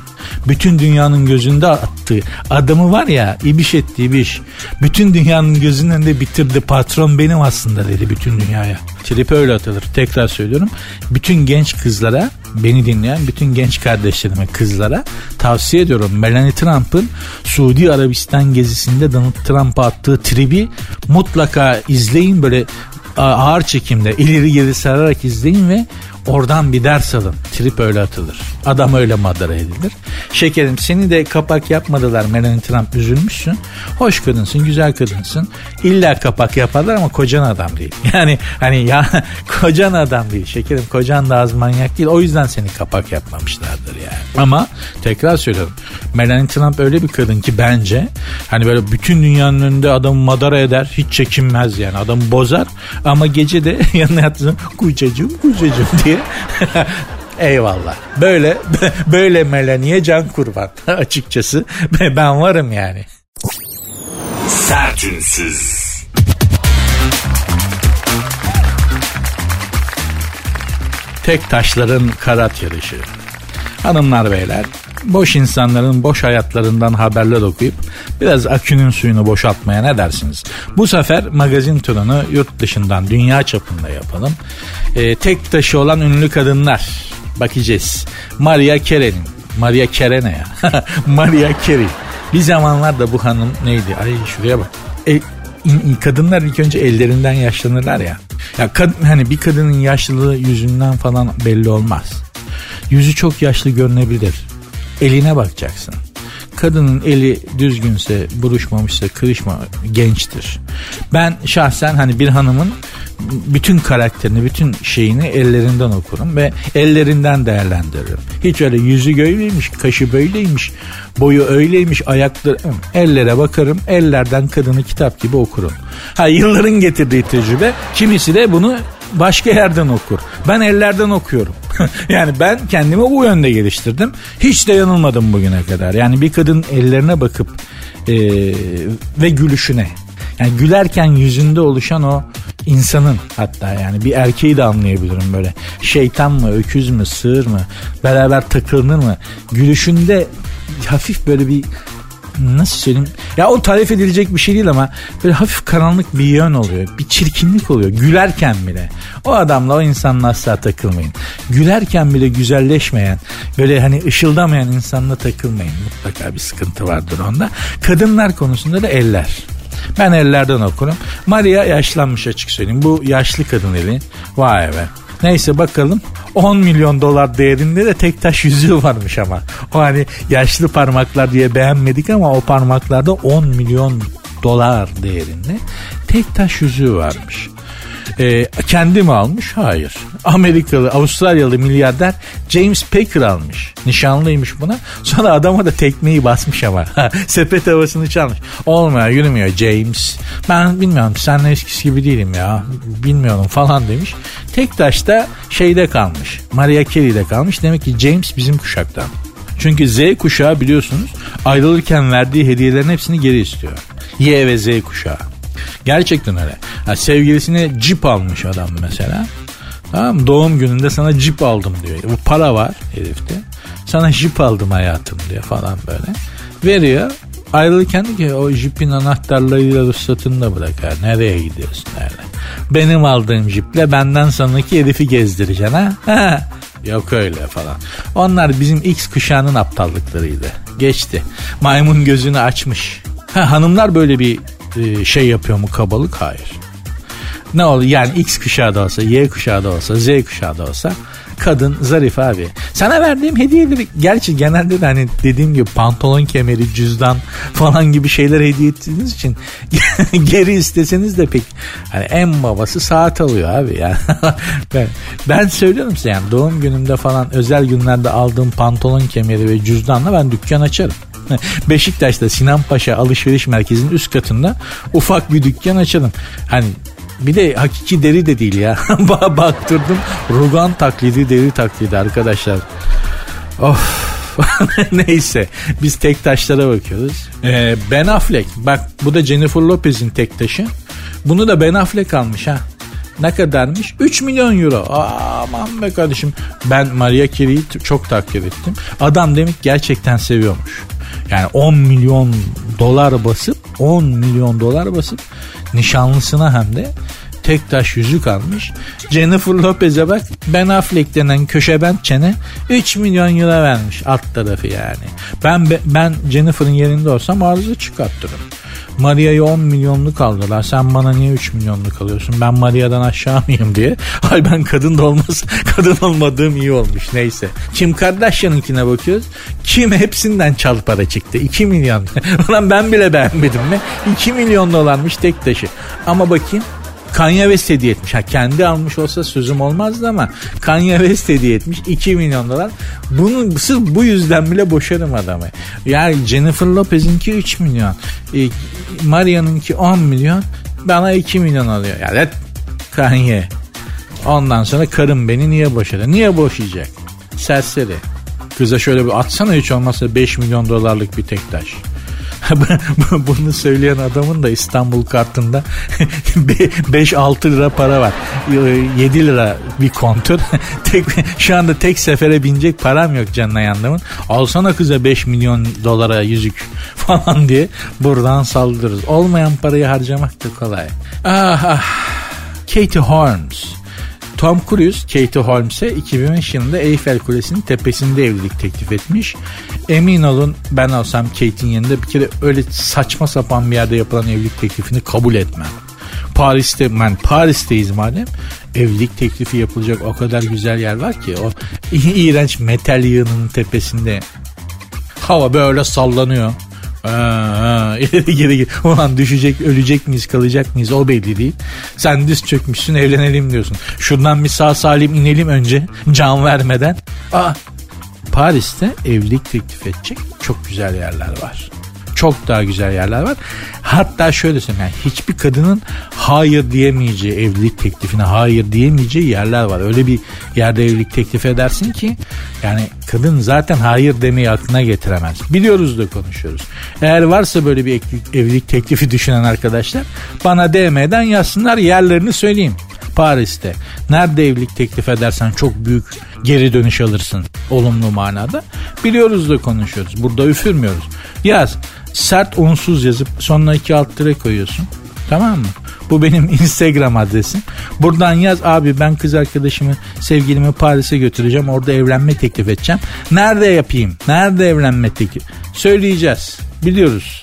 Bütün dünyanın gözünde attığı adamı var ya ibiş etti ibiş. Bütün dünyanın gözünün önünde bitirdi patron benim aslında dedi bütün dünyaya. Trip öyle atılır. Tekrar söylüyorum. Bütün genç kızlara beni dinleyen bütün genç kardeşlerime kızlara tavsiye ediyorum. Melanie Trump'ın Suudi Arabistan gezisinde Donald Trump'a attığı tribi mutlaka izleyin böyle ağır çekimde ileri geri sararak izleyin ve Oradan bir ders alın. Trip öyle atılır. Adam öyle madara edilir. Şekerim seni de kapak yapmadılar Melanie Trump üzülmüşsün. Hoş kadınsın, güzel kadınsın. İlla kapak yaparlar ama kocan adam değil. [LAUGHS] Yani hani ya [LAUGHS] kocan adam değil. Şekerim kocan da az manyak değil. O yüzden seni kapak yapmamışlardır yani. Ama tekrar söylüyorum. Melanie Trump öyle bir kadın ki bence hani böyle bütün dünyanın önünde adamı madara eder. Hiç çekinmez yani. Adamı bozar ama gece de [LAUGHS] yanına yatsın kucacım kucacım diye [LAUGHS] Eyvallah. Böyle [LAUGHS] böyle Melaniye can kurban [LAUGHS] açıkçası. Ben varım yani. Sertünsüz. Tek taşların karat yarışı. Hanımlar beyler boş insanların boş hayatlarından haberler okuyup biraz akünün suyunu boşaltmaya ne dersiniz? Bu sefer magazin turunu yurt dışından dünya çapında yapalım. Ee, tek taşı olan ünlü kadınlar bakacağız. Maria Carey'nin Maria Carey ne ya? [LAUGHS] Maria Carey. Bir zamanlar da bu hanım neydi? Ay şuraya bak. E, kadınlar ilk önce ellerinden yaşlanırlar ya. Ya kad, hani bir kadının yaşlılığı yüzünden falan belli olmaz. Yüzü çok yaşlı görünebilir. Eline bakacaksın. Kadının eli düzgünse, buruşmamışsa, kırışma gençtir. Ben şahsen hani bir hanımın bütün karakterini, bütün şeyini ellerinden okurum ve ellerinden değerlendiririm. Hiç öyle yüzü böyleymiş, kaşı böyleymiş, boyu öyleymiş, ayakları ellere bakarım. Ellerden kadını kitap gibi okurum. Ha yılların getirdiği tecrübe kimisi de bunu başka yerden okur. Ben ellerden okuyorum. [LAUGHS] yani ben kendimi bu yönde geliştirdim. Hiç de yanılmadım bugüne kadar. Yani bir kadın ellerine bakıp e, ve gülüşüne yani gülerken yüzünde oluşan o insanın hatta yani bir erkeği de anlayabilirim böyle. Şeytan mı, öküz mü, sığır mı, beraber takılır mı? Gülüşünde hafif böyle bir nasıl söyleyeyim? Ya o tarif edilecek bir şey değil ama böyle hafif karanlık bir yön oluyor. Bir çirkinlik oluyor. Gülerken bile. O adamla o insanla asla takılmayın. Gülerken bile güzelleşmeyen, böyle hani ışıldamayan insanla takılmayın. Mutlaka bir sıkıntı vardır onda. Kadınlar konusunda da eller. Ben ellerden okurum. Maria yaşlanmış açık söyleyeyim. Bu yaşlı kadın eli. Vay be. Neyse bakalım 10 milyon dolar değerinde de tek taş yüzüğü varmış ama. O hani yaşlı parmaklar diye beğenmedik ama o parmaklarda 10 milyon dolar değerinde tek taş yüzüğü varmış. E, kendi mi almış? Hayır. Amerikalı, Avustralyalı milyarder James Packer almış. Nişanlıymış buna. Sonra adama da tekmeyi basmış ama. [LAUGHS] Sepet havasını çalmış. Olmuyor, yürümüyor James. Ben bilmiyorum sen eskisi gibi değilim ya. Bilmiyorum falan demiş. Tek taşta şeyde kalmış. Maria Carey'de kalmış. Demek ki James bizim kuşaktan. Çünkü Z kuşağı biliyorsunuz ayrılırken verdiği hediyelerin hepsini geri istiyor. Y ve Z kuşağı. Gerçekten öyle. Ha, sevgilisine cip almış adam mesela. Tamam Doğum gününde sana cip aldım diyor. Bu para var herifte. Sana jip aldım hayatım diyor falan böyle. Veriyor. Ayrılırken ki o jipin anahtarlarıyla ruhsatını da bırakar. Nereye gidiyorsun nerede? Benim aldığım jiple benden sonraki herifi gezdireceksin [LAUGHS] ha? Yok öyle falan. Onlar bizim X kuşağının aptallıklarıydı. Geçti. Maymun gözünü açmış. Ha, hanımlar böyle bir şey yapıyor mu kabalık? Hayır. Ne olur yani X kuşağı da olsa, Y kuşağı da olsa, Z kuşağı da olsa kadın zarif abi. Sana verdiğim hediyeleri gerçi genelde de hani dediğim gibi pantolon kemeri, cüzdan falan gibi şeyler hediye ettiğiniz için [LAUGHS] geri isteseniz de pek hani en babası saat alıyor abi ya. [LAUGHS] ben, ben söylüyorum size yani doğum günümde falan özel günlerde aldığım pantolon kemeri ve cüzdanla ben dükkan açarım. [LAUGHS] Beşiktaş'ta Sinan Paşa alışveriş merkezinin üst katında ufak bir dükkan açalım. Hani bir de hakiki deri de değil ya. [LAUGHS] Baktırdım rugan taklidi deri taklidi arkadaşlar. Of. [LAUGHS] Neyse biz tek taşlara bakıyoruz. Ee, ben Affleck bak bu da Jennifer Lopez'in tek taşı. Bunu da Ben Affleck almış ha. Ne kadarmış? 3 milyon euro. Aman be kardeşim. Ben Maria Carey'i çok takdir ettim. Adam demek gerçekten seviyormuş. Yani 10 milyon dolar basıp 10 milyon dolar basıp nişanlısına hem de tek taş yüzük almış. Jennifer Lopez'e bak Ben Affleck denen köşebent çene 3 milyon euro vermiş alt tarafı yani. Ben ben Jennifer'ın yerinde olsam arıza çıkarttırım. Maria'yı 10 milyonluk aldılar. Sen bana niye 3 milyonluk alıyorsun? Ben Maria'dan aşağı mıyım diye. [LAUGHS] Ay ben kadın da olmaz. [LAUGHS] Kadın olmadığım iyi olmuş. Neyse. Kim Kardashian'ınkine bakıyoruz. Kim hepsinden çal para çıktı. 2 milyon. [LAUGHS] Ulan ben bile beğenmedim mi? 2 milyon dolarmış tek taşı. Ama bakayım Kanye West hediye etmiş. Ha kendi almış olsa sözüm olmazdı ama Kanye West hediye etmiş 2 milyon dolar. Bunun sırf bu yüzden bile boşarım adamı. Yani Jennifer Lopez'inki 3 milyon. E, Maria'nınki 10 milyon. Bana 2 milyon alıyor. Ya yani Kanye. Ondan sonra karım beni niye boşadı? Niye boşayacak? Serseri. Kıza şöyle bir atsana hiç olmazsa 5 milyon dolarlık bir tek taş. [LAUGHS] Bunu söyleyen adamın da İstanbul kartında [LAUGHS] 5-6 lira para var. 7 lira bir kontör. [LAUGHS] tek, şu anda tek sefere binecek param yok canına yandımın. Alsana kıza 5 milyon dolara yüzük falan diye buradan saldırırız. Olmayan parayı harcamak da kolay. Ah ah. Katie Holmes Tom Cruise Katie Holmes'e 2005 yılında Eiffel Kulesi'nin tepesinde evlilik teklif etmiş. Emin olun ben olsam Kate'in yanında bir kere öyle saçma sapan bir yerde yapılan evlilik teklifini kabul etmem. Paris'te ben Paris'teyiz madem evlilik teklifi yapılacak o kadar güzel yer var ki o [LAUGHS] iğrenç metal yığınının tepesinde hava böyle sallanıyor. İleri [LAUGHS] geri geri. Ulan düşecek, ölecek miyiz, kalacak mıyız o belli değil. Sen düz çökmüşsün, evlenelim diyorsun. Şuradan bir sağ salim inelim önce, can vermeden. Aa, Paris'te evlilik teklif edecek çok güzel yerler var çok daha güzel yerler var. Hatta şöyle söyleyeyim yani hiçbir kadının hayır diyemeyeceği evlilik teklifine hayır diyemeyeceği yerler var. Öyle bir yerde evlilik teklif edersin ki yani kadın zaten hayır demeyi aklına getiremez. Biliyoruz da konuşuyoruz. Eğer varsa böyle bir evlilik teklifi düşünen arkadaşlar bana DM'den yazsınlar yerlerini söyleyeyim. Paris'te. Nerede evlilik teklif edersen çok büyük geri dönüş alırsın olumlu manada. Biliyoruz da konuşuyoruz. Burada üfürmüyoruz. Yaz sert unsuz yazıp sonuna iki alt tire koyuyorsun. Tamam mı? Bu benim [LAUGHS] Instagram adresim. Buradan yaz abi ben kız arkadaşımı sevgilimi Paris'e götüreceğim. Orada evlenme teklif edeceğim. Nerede yapayım? Nerede evlenme teklif? Söyleyeceğiz. Biliyoruz.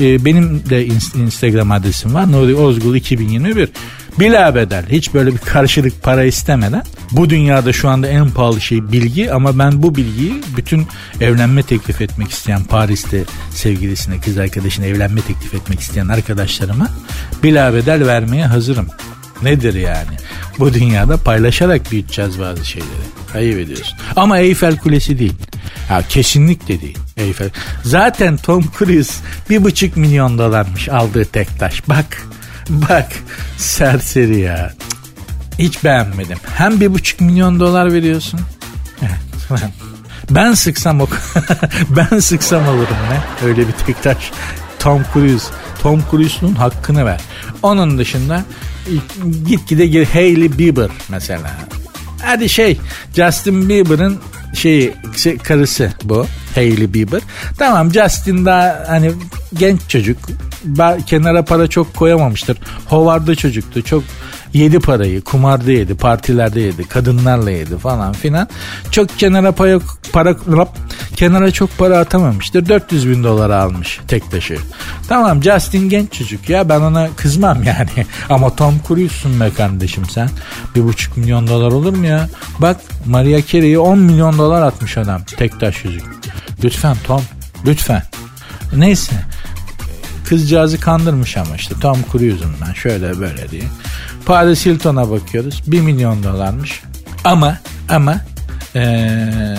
Ee, benim de Instagram adresim var. Nuri Ozgul 2021. Bila bedel hiç böyle bir karşılık para istemeden bu dünyada şu anda en pahalı şey bilgi ama ben bu bilgiyi bütün evlenme teklif etmek isteyen Paris'te sevgilisine kız arkadaşına evlenme teklif etmek isteyen arkadaşlarıma bila bedel vermeye hazırım. Nedir yani? Bu dünyada paylaşarak büyüteceğiz bazı şeyleri. Ayıp ediyorsun. Ama Eyfel Kulesi değil. Ha, kesinlikle değil. Eyfel. Zaten Tom Cruise bir buçuk milyon dolarmış aldığı tek taş. Bak [LAUGHS] Bak serseri ya. Hiç beğenmedim. Hem bir buçuk milyon dolar veriyorsun. [LAUGHS] Ben sıksam o [LAUGHS] ben sıksam olurum ne? Öyle bir tek taş. Tom Cruise. Tom Cruise'un hakkını ver. Onun dışında gitgide gir Hailey Bieber mesela. Hadi şey Justin Bieber'ın şey, şey karısı bu Hailey Bieber. Tamam Justin daha hani genç çocuk kenara para çok koyamamıştır. Howard'da çocuktu. Çok yedi parayı. Kumarda yedi. Partilerde yedi. Kadınlarla yedi falan filan. Çok kenara para, para kenara çok para atamamıştır. 400 bin dolar almış tek taşı. Tamam Justin genç çocuk ya ben ona kızmam [LAUGHS] yani. Ama Tom Cruise'sun be kardeşim sen. Bir buçuk milyon dolar olur mu ya? Bak Maria Carey'e 10 milyon dolar atmış adam tek taş yüzük. Lütfen Tom lütfen. Neyse Kızcağızı kandırmış ama işte Tom Cruise'um ben şöyle böyle diye. Paris Hilton'a bakıyoruz. 1 milyon dolarmış. Ama ama ee,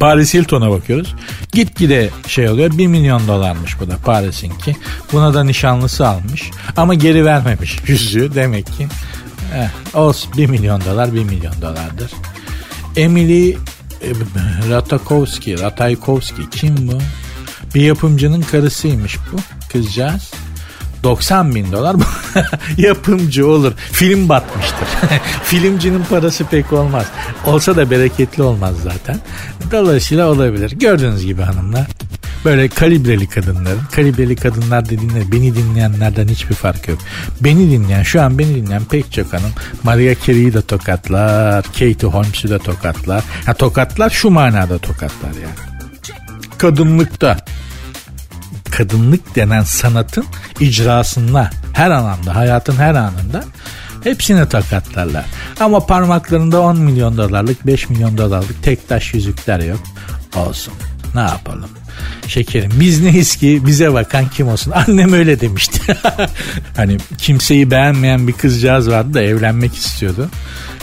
Paris Hilton'a bakıyoruz. Gitgide şey oluyor 1 milyon dolarmış bu da Paris'inki. Buna da nişanlısı almış. Ama geri vermemiş [LAUGHS] yüzüğü demek ki. Eh, olsun 1 milyon dolar 1 milyon dolardır. Emily e, Ratajkowski, Ratajkowski kim bu? Bir yapımcının karısıymış bu kızcağız. 90 bin dolar [LAUGHS] yapımcı olur. Film batmıştır. [LAUGHS] Filmcinin parası pek olmaz. Olsa da bereketli olmaz zaten. Dolayısıyla olabilir. Gördüğünüz gibi hanımlar. Böyle kalibreli kadınların, kalibreli kadınlar dediğinde beni dinleyenlerden hiçbir fark yok. Beni dinleyen, şu an beni dinleyen pek çok hanım Maria Carey'i de tokatlar, Katie Holmes'u da tokatlar. Ha, tokatlar şu manada tokatlar yani. Kadınlıkta kadınlık denen sanatın icrasında her anında hayatın her anında hepsini takatlarlar. Ama parmaklarında 10 milyon dolarlık 5 milyon dolarlık tek taş yüzükler yok. Olsun ne yapalım. Şekerim biz neyiz ki bize bakan kim olsun. [LAUGHS] Annem öyle demişti. [LAUGHS] hani kimseyi beğenmeyen bir kızcağız vardı da evlenmek istiyordu.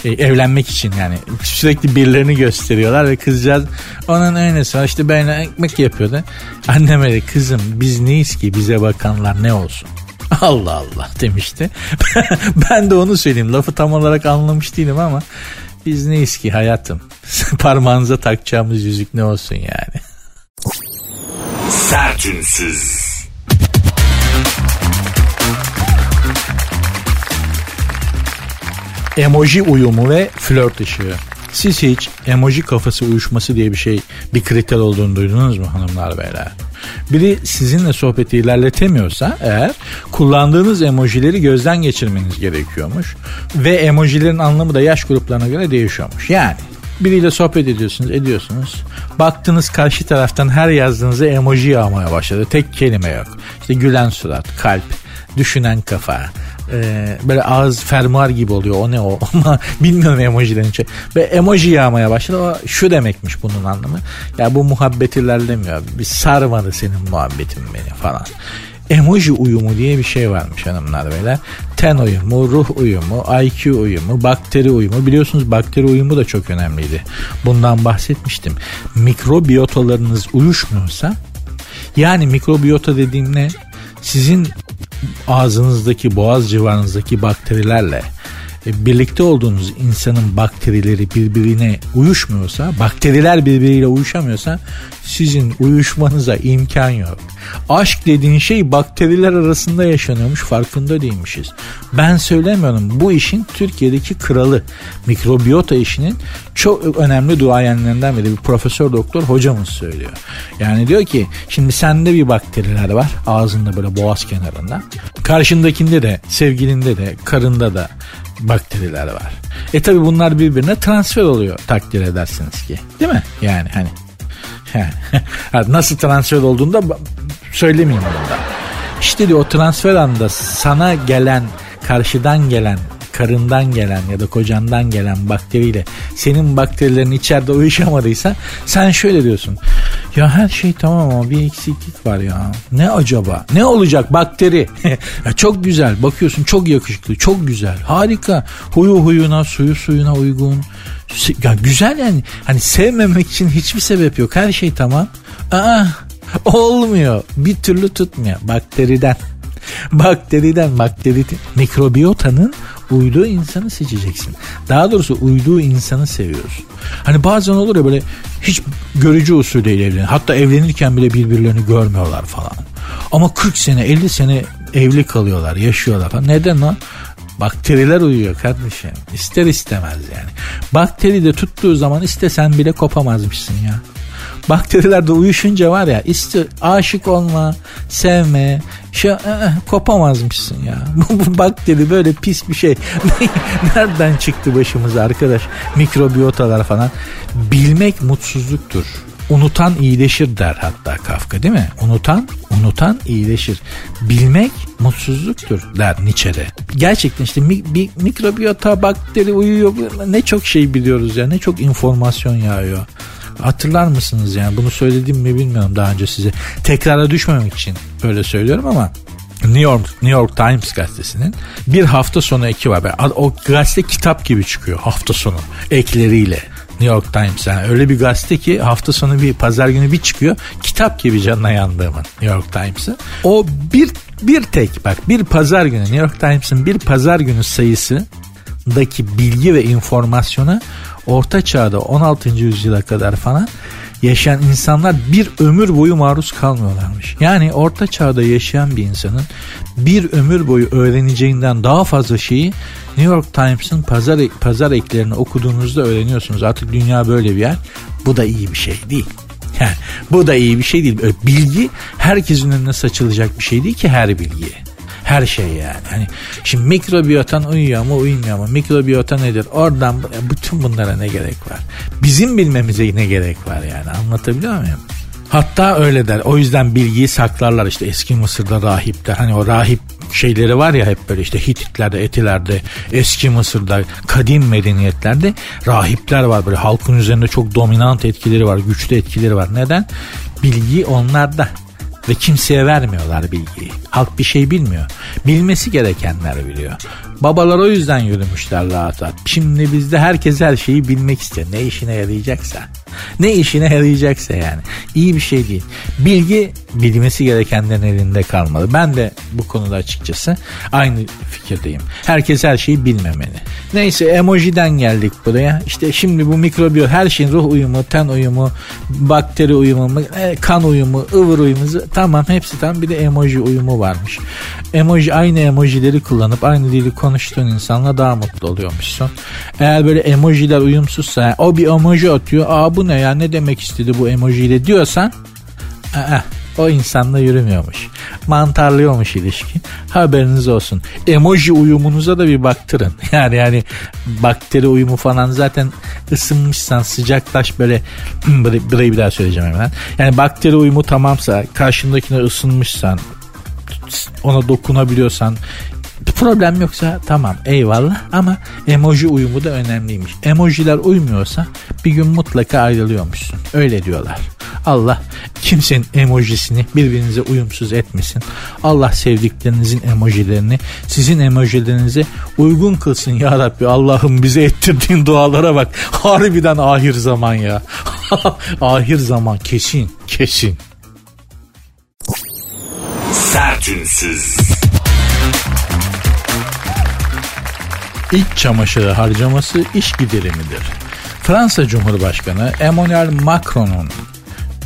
E, evlenmek için yani sürekli birilerini gösteriyorlar ve kızcağız onun öynesi var işte ben ekmek yapıyordu. Annem öyle kızım biz neyiz ki bize bakanlar ne olsun. [LAUGHS] Allah Allah demişti. ben de onu söyleyeyim. Lafı tam olarak anlamış değilim ama biz neyiz ki hayatım? Parmağınıza takacağımız yüzük ne olsun yani? Sertünsüz. Emoji uyumu ve flört ışığı. Siz hiç emoji kafası uyuşması diye bir şey bir kriter olduğunu duydunuz mu hanımlar beyler? Biri sizinle sohbeti ilerletemiyorsa eğer kullandığınız emojileri gözden geçirmeniz gerekiyormuş. Ve emojilerin anlamı da yaş gruplarına göre değişiyormuş. Yani biriyle sohbet ediyorsunuz ediyorsunuz. Baktınız karşı taraftan her yazdığınızda emoji yağmaya başladı. Tek kelime yok. İşte gülen surat, kalp, düşünen kafa, e, böyle ağız fermuar gibi oluyor o ne o [LAUGHS] bilmiyorum emojilerin şey. Ve emoji yağmaya başladı o şu demekmiş bunun anlamı. Ya bu muhabbet ilerlemiyor. Bir sarmadı senin muhabbetin beni falan. Emoji uyumu diye bir şey varmış hanımlar beyler. Ten uyumu, ruh uyumu, IQ uyumu, bakteri uyumu. Biliyorsunuz bakteri uyumu da çok önemliydi. Bundan bahsetmiştim. Mikrobiyotalarınız uyuşmuyorsa yani mikrobiyota dediğim ne? Sizin ağzınızdaki boğaz civarınızdaki bakterilerle birlikte olduğunuz insanın bakterileri birbirine uyuşmuyorsa, bakteriler birbiriyle uyuşamıyorsa sizin uyuşmanıza imkan yok. Aşk dediğin şey bakteriler arasında yaşanıyormuş farkında değilmişiz. Ben söylemiyorum bu işin Türkiye'deki kralı mikrobiyota işinin çok önemli duayenlerinden biri bir profesör doktor hocamız söylüyor. Yani diyor ki şimdi sende bir bakteriler var ağzında böyle boğaz kenarında. Karşındakinde de sevgilinde de karında da bakteriler var. E tabi bunlar birbirine transfer oluyor takdir edersiniz ki. Değil mi? Yani hani [LAUGHS] nasıl transfer olduğunu da söylemeyeyim burada. İşte diyor o transfer anda sana gelen karşıdan gelen karından gelen ya da kocandan gelen bakteriyle senin bakterilerin içeride uyuşamadıysa sen şöyle diyorsun. Ya her şey tamam ama bir eksiklik var ya. Ne acaba? Ne olacak bakteri? [LAUGHS] ya çok güzel. Bakıyorsun çok yakışıklı, çok güzel. Harika. Huyu huyuna, suyu suyuna uygun. Ya güzel yani. Hani sevmemek için hiçbir sebep yok. Her şey tamam. Aa, olmuyor. Bir türlü tutmuyor. Bakteriden. Bakteriden, bakteri mikrobiyotanın uyduğu insanı seçeceksin. Daha doğrusu uyduğu insanı seviyorsun. Hani bazen olur ya böyle hiç görücü usulüyle evleniyor. Hatta evlenirken bile birbirlerini görmüyorlar falan. Ama 40 sene 50 sene evli kalıyorlar yaşıyorlar falan. Neden lan? Bakteriler uyuyor kardeşim. İster istemez yani. Bakteri de tuttuğu zaman istesen bile kopamazmışsın ya. Bakteriler de uyuşunca var ya iste aşık olma, sevme, şu, ı, kopamazmışsın ya. [LAUGHS] Bu bakteri böyle pis bir şey. [LAUGHS] Nereden çıktı başımıza arkadaş? Mikrobiyotalar falan. Bilmek mutsuzluktur. Unutan iyileşir der hatta Kafka değil mi? Unutan, unutan iyileşir. Bilmek mutsuzluktur der Nietzsche'de. Gerçekten işte mi, bir mikrobiyota, bakteri uyuyor. Ne çok şey biliyoruz ya. Ne çok informasyon yağıyor. Hatırlar mısınız yani bunu söyledim mi bilmiyorum daha önce size. Tekrara düşmemek için böyle söylüyorum ama New York New York Times gazetesinin bir hafta sonu eki var. O gazete kitap gibi çıkıyor hafta sonu ekleriyle. New York Times yani öyle bir gazete ki hafta sonu bir pazar günü bir çıkıyor. Kitap gibi canına yandığımın New York Times'ı. O bir bir tek bak bir pazar günü New York Times'ın bir pazar günü sayısı daki bilgi ve informasyona orta çağda 16. yüzyıla kadar falan yaşayan insanlar bir ömür boyu maruz kalmıyorlarmış. Yani orta çağda yaşayan bir insanın bir ömür boyu öğreneceğinden daha fazla şeyi New York Times'ın pazar, pazar eklerini okuduğunuzda öğreniyorsunuz. Artık dünya böyle bir yer. Bu da iyi bir şey değil. Yani bu da iyi bir şey değil. Bilgi herkesin önüne saçılacak bir şey değil ki her bilgi. Her şey yani. Hani şimdi mikrobiyotan uyuyor mu uyumuyor mu? Mikrobiyota nedir? Oradan bütün bunlara ne gerek var? Bizim bilmemize ne gerek var yani? Anlatabiliyor muyum? Hatta öyle der. O yüzden bilgiyi saklarlar işte eski Mısır'da rahipler. Hani o rahip şeyleri var ya hep böyle işte Hititlerde, Etilerde, eski Mısır'da, kadim medeniyetlerde rahipler var böyle halkın üzerinde çok dominant etkileri var, güçlü etkileri var. Neden? Bilgi onlarda ve kimseye vermiyorlar bilgiyi. Halk bir şey bilmiyor. Bilmesi gerekenler biliyor. Babalar o yüzden yürümüşler rahat rahat. Şimdi bizde herkes her şeyi bilmek istiyor. Ne işine yarayacaksa. ne işine yarayacaksa yani. İyi bir şey değil. Bilgi bilmesi gerekenlerin elinde kalmalı. Ben de bu konuda açıkçası aynı fikirdeyim. Herkes her şeyi bilmemeli. Neyse emojiden geldik buraya. İşte şimdi bu mikrobiyol her şeyin ruh uyumu, ten uyumu, bakteri uyumu, e, kan uyumu, ıvır uyumu tamam hepsi tam bir de emoji uyumu varmış. Emoji aynı emojileri kullanıp aynı dili konuştuğun insanla daha mutlu oluyormuşsun. Eğer böyle emojiler uyumsuzsa o bir emoji atıyor. Aa bu ne ya ne demek istedi bu emojiyle diyorsan aa, o insanla yürümüyormuş. Mantarlıyormuş ilişki. Haberiniz olsun. Emoji uyumunuza da bir baktırın. [LAUGHS] Yani yani bakteri uyumu falan zaten ısınmışsan sıcaklaş böyle [CLEARS THROAT] burayı bir daha söyleyeceğim hemen. Yani bakteri uyumu tamamsa karşındakine ısınmışsan ona dokunabiliyorsan problem yoksa tamam eyvallah ama emoji uyumu da önemliymiş. Emojiler uymuyorsa bir gün mutlaka ayrılıyormuşsun. Öyle diyorlar. Allah kimsenin emojisini birbirinize uyumsuz etmesin. Allah sevdiklerinizin emojilerini sizin emojilerinize uygun kılsın ya Rabbi. Allah'ım bize ettirdiğin dualara bak. Harbiden ahir zaman ya. [LAUGHS] ahir zaman kesin kesin. Sertünsüz. İç çamaşırı harcaması iş gideri midir? Fransa Cumhurbaşkanı Emmanuel Macron'un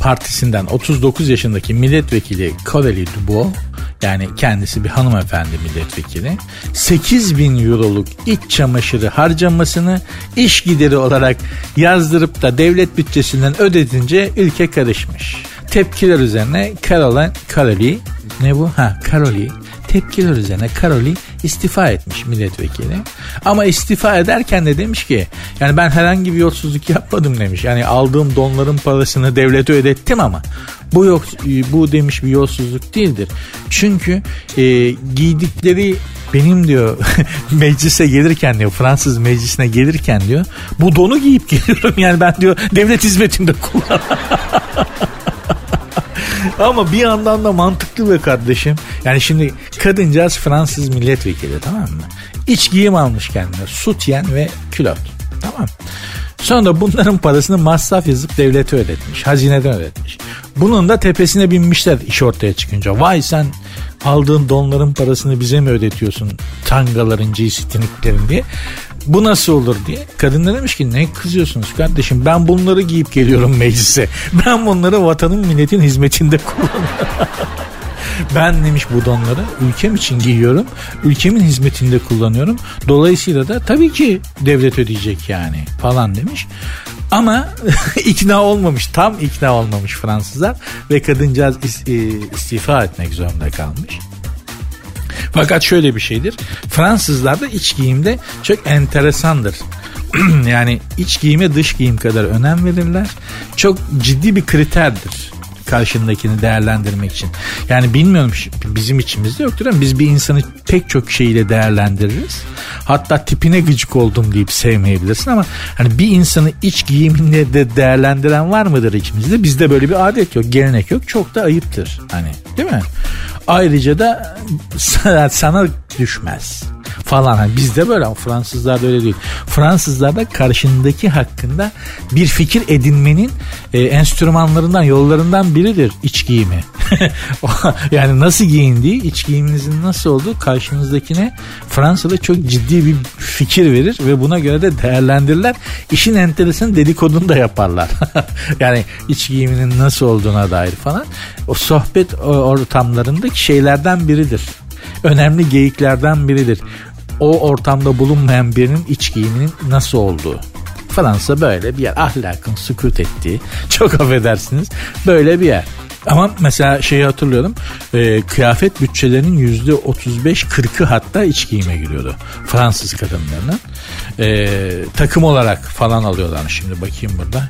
partisinden 39 yaşındaki milletvekili Coralie Dubois yani kendisi bir hanımefendi milletvekili 8 bin euroluk iç çamaşırı harcamasını iş gideri olarak yazdırıp da devlet bütçesinden ödedince ülke karışmış. Tepkiler üzerine Caroline Caroli ne bu? Ha Caroli tepkiler üzerine Caroli istifa etmiş milletvekili. Ama istifa ederken de demiş ki yani ben herhangi bir yolsuzluk yapmadım demiş. Yani aldığım donların parasını devlete ödettim ama bu yok bu demiş bir yolsuzluk değildir. Çünkü e, giydikleri benim diyor [LAUGHS] meclise gelirken diyor Fransız meclisine gelirken diyor bu donu giyip geliyorum yani ben diyor devlet hizmetinde kullan. [LAUGHS] Ama bir yandan da mantıklı be kardeşim. Yani şimdi kadıncağız Fransız milletvekili tamam mı? İç giyim almış kendine. Sutyen ve külot. Tamam Sonra bunların parasını masraf yazıp devlete ödetmiş. Hazineden ödetmiş. Bunun da tepesine binmişler iş ortaya çıkınca. Vay sen aldığın donların parasını bize mi ödetiyorsun? Tangaların, cisitinliklerin diye. Bu nasıl olur diye. Kadın da demiş ki ne kızıyorsunuz kardeşim ben bunları giyip geliyorum meclise. Ben bunları vatanın milletin hizmetinde kullanıyorum. [LAUGHS] Ben demiş bu donları ülkem için giyiyorum. Ülkemin hizmetinde kullanıyorum. Dolayısıyla da tabii ki devlet ödeyecek yani falan demiş. Ama [LAUGHS] ikna olmamış. Tam ikna olmamış Fransızlar ve kadıncağız e, istifa etmek zorunda kalmış. Fakat şöyle bir şeydir. Fransızlar da iç giyimde çok enteresandır. [CLEARS THROAT] yani iç giyime dış giyim kadar önem verirler. Çok ciddi bir kriterdir karşındakini değerlendirmek için. Yani bilmiyorum bizim içimizde yoktur ama biz bir insanı pek çok şeyiyle değerlendiririz. Hatta tipine gıcık oldum deyip sevmeyebilirsin ama hani bir insanı iç giyiminde de değerlendiren var mıdır içimizde? Bizde böyle bir adet yok, gelenek yok. Çok da ayıptır hani değil mi? Ayrıca da [LAUGHS] sana düşmez falan. Yani bizde böyle ama Fransızlarda öyle değil. Fransızlarda karşındaki hakkında bir fikir edinmenin e, enstrümanlarından, yollarından biridir iç giyimi. [LAUGHS] yani nasıl giyindiği, iç giyiminizin nasıl olduğu karşınızdakine Fransa'da çok ciddi bir fikir verir ve buna göre de değerlendirirler. İşin enteresan dedikodunu da yaparlar. [LAUGHS] yani iç giyiminin nasıl olduğuna dair falan. O sohbet ortamlarındaki şeylerden biridir önemli geyiklerden biridir. O ortamda bulunmayan birinin iç giyiminin nasıl olduğu. Fransa böyle bir yer. Ahlakın sükut ettiği. [LAUGHS] Çok affedersiniz. Böyle bir yer. Ama mesela şeyi hatırlıyorum. E, kıyafet bütçelerinin yüzde 35-40'ı hatta iç giyime giriyordu. Fransız kadınlarının. E, takım olarak falan alıyorlar şimdi bakayım burada.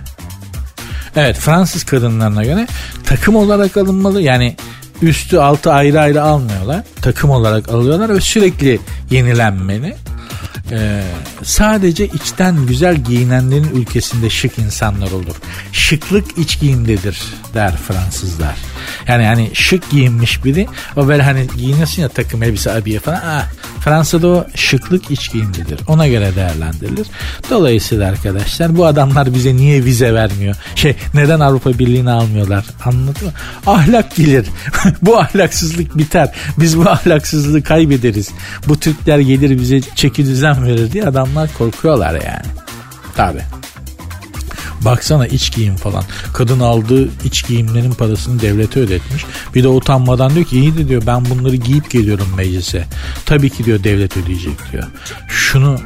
Evet Fransız kadınlarına göre takım olarak alınmalı. Yani üstü altı ayrı ayrı almıyorlar. Takım olarak alıyorlar ve sürekli yenilenmeli. Ee, sadece içten güzel giyinenlerin ülkesinde şık insanlar olur. Şıklık iç giyimdedir der Fransızlar. Yani hani şık giyinmiş biri o böyle hani giyiniyorsun ya takım elbise abiye falan. Ah, Fransa'da o şıklık iç giyimlidir. Ona göre değerlendirilir. Dolayısıyla arkadaşlar bu adamlar bize niye vize vermiyor? Şey neden Avrupa Birliği'ni almıyorlar? Anladın mı? Ahlak gelir. [LAUGHS] bu ahlaksızlık biter. Biz bu ahlaksızlığı kaybederiz. Bu Türkler gelir bize çeki düzen verir diye adamlar korkuyorlar yani. Tabi. Baksana iç giyim falan. Kadın aldığı iç giyimlerin parasını devlete ödetmiş. Bir de utanmadan diyor ki iyi de diyor ben bunları giyip geliyorum meclise. Tabii ki diyor devlet ödeyecek diyor. Şunu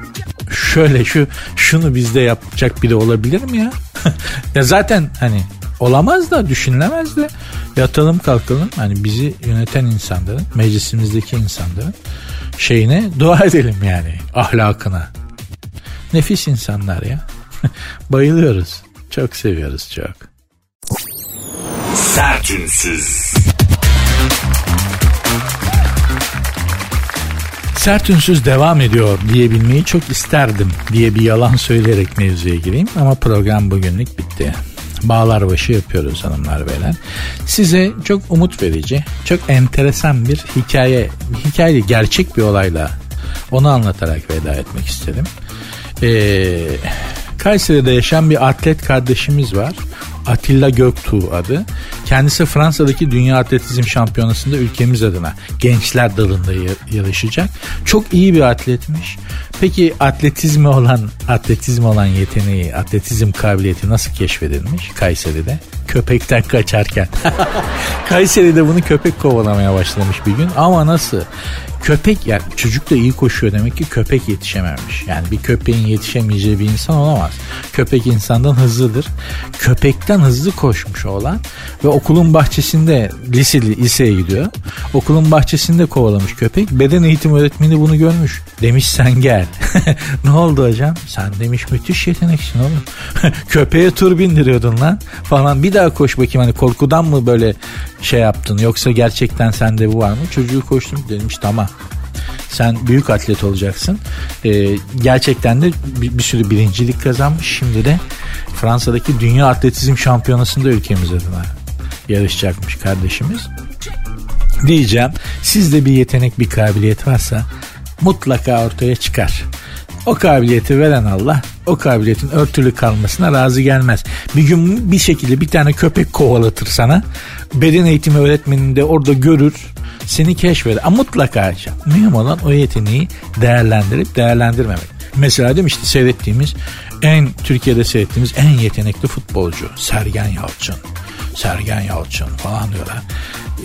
şöyle şu şunu bizde yapacak biri olabilir mi ya? [LAUGHS] ya zaten hani olamaz da düşünülemez de yatalım kalkalım hani bizi yöneten insanların meclisimizdeki insanların şeyine dua edelim yani ahlakına. Nefis insanlar ya. [LAUGHS] Bayılıyoruz. Çok seviyoruz çok. Sertünsüz. Sert ünsüz devam ediyor diyebilmeyi çok isterdim diye bir yalan söyleyerek mevzuya gireyim ama program bugünlük bitti. Bağlar başı yapıyoruz hanımlar beyler. Size çok umut verici, çok enteresan bir hikaye, hikaye gerçek bir olayla onu anlatarak veda etmek istedim. Ee, Kayseri'de yaşayan bir atlet kardeşimiz var. Atilla Göktuğ adı. Kendisi Fransa'daki Dünya Atletizm Şampiyonası'nda ülkemiz adına gençler dalında yarışacak. Çok iyi bir atletmiş. Peki atletizmi olan atletizmi olan yeteneği, atletizm kabiliyeti nasıl keşfedilmiş Kayseri'de? Köpekten kaçarken. [LAUGHS] Kayseri'de bunu köpek kovalamaya başlamış bir gün ama nasıl? Köpek yani çocuk da iyi koşuyor demek ki köpek yetişememiş. Yani bir köpeğin yetişemeyeceği bir insan olamaz. Köpek insandan hızlıdır. Köpekten hızlı koşmuş olan ve okulun bahçesinde liseli liseye gidiyor. Okulun bahçesinde kovalamış köpek. Beden eğitim öğretmeni bunu görmüş. Demiş sen gel. [LAUGHS] ne oldu hocam? Sen demiş müthiş yeteneksin oğlum. [LAUGHS] Köpeğe tur bindiriyordun lan falan. Bir daha koş bakayım hani korkudan mı böyle şey yaptın yoksa gerçekten sende bu var mı? Çocuğu koştum demiş tamam sen büyük atlet olacaksın. Ee, gerçekten de bir, bir sürü birincilik kazanmış. Şimdi de Fransa'daki Dünya Atletizm Şampiyonası'nda ülkemiz adına yarışacakmış kardeşimiz. Diyeceğim sizde bir yetenek bir kabiliyet varsa mutlaka ortaya çıkar. O kabiliyeti veren Allah o kabiliyetin örtülü kalmasına razı gelmez. Bir gün bir şekilde bir tane köpek kovalatır sana. Beden eğitimi öğretmenini de orada görür seni keşfeder. Ama mutlaka mühim olan o yeteneği değerlendirip değerlendirmemek. Mesela demişti seyrettiğimiz en Türkiye'de seyrettiğimiz en yetenekli futbolcu Sergen Yalçın. Sergen Yalçın falan diyorlar.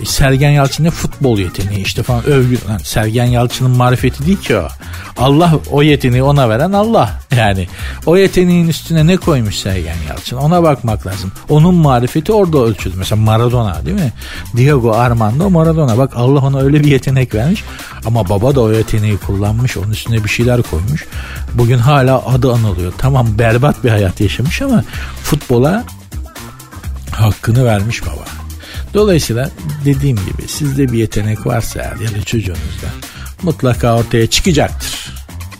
Sergen Yalçın ne futbol yeteneği işte falan övgü. Sergen Yalçın'ın marifeti değil ki o. Allah o yeteneği ona veren Allah. Yani o yeteneğin üstüne ne koymuş Sergen Yalçın ona bakmak lazım. Onun marifeti orada ölçülür. Mesela Maradona değil mi? Diego Armando Maradona. Bak Allah ona öyle bir yetenek vermiş. Ama baba da o yeteneği kullanmış. Onun üstüne bir şeyler koymuş. Bugün hala adı anılıyor. Tamam berbat bir hayat yaşamış ama futbola hakkını vermiş baba. Dolayısıyla dediğim gibi sizde bir yetenek varsa ya da çocuğunuzda mutlaka ortaya çıkacaktır.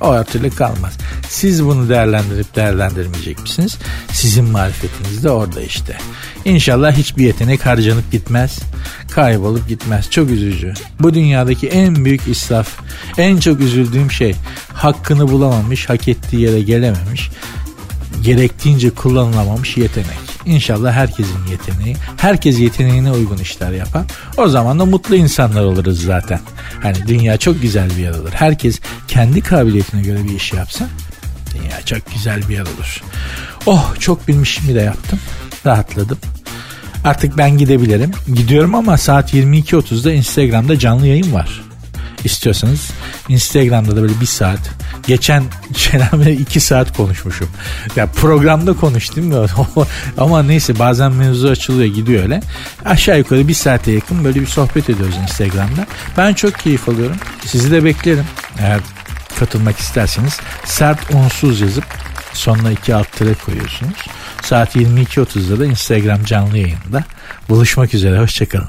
O ortaya kalmaz. Siz bunu değerlendirip değerlendirmeyecek misiniz? Sizin marifetiniz de orada işte. İnşallah hiçbir yetenek harcanıp gitmez. Kaybolup gitmez. Çok üzücü. Bu dünyadaki en büyük israf. En çok üzüldüğüm şey hakkını bulamamış, hak ettiği yere gelememiş, gerektiğince kullanılamamış yetenek. İnşallah herkesin yeteneği, herkes yeteneğine uygun işler yapar. O zaman da mutlu insanlar oluruz zaten. Hani dünya çok güzel bir yer olur. Herkes kendi kabiliyetine göre bir iş yapsa dünya çok güzel bir yer olur. Oh çok bilmişimi de yaptım. Rahatladım. Artık ben gidebilirim. Gidiyorum ama saat 22.30'da Instagram'da canlı yayın var. İstiyorsanız Instagram'da da böyle bir saat Geçen [LAUGHS] Şenem'le iki saat konuşmuşum. Ya programda konuştum ya. [LAUGHS] Ama neyse bazen mevzu açılıyor gidiyor öyle. Aşağı yukarı bir saate yakın böyle bir sohbet ediyoruz Instagram'da. Ben çok keyif alıyorum. Sizi de beklerim. Eğer katılmak isterseniz sert unsuz yazıp sonuna iki alt tere koyuyorsunuz. Saat 22.30'da da Instagram canlı yayında buluşmak üzere. Hoşçakalın.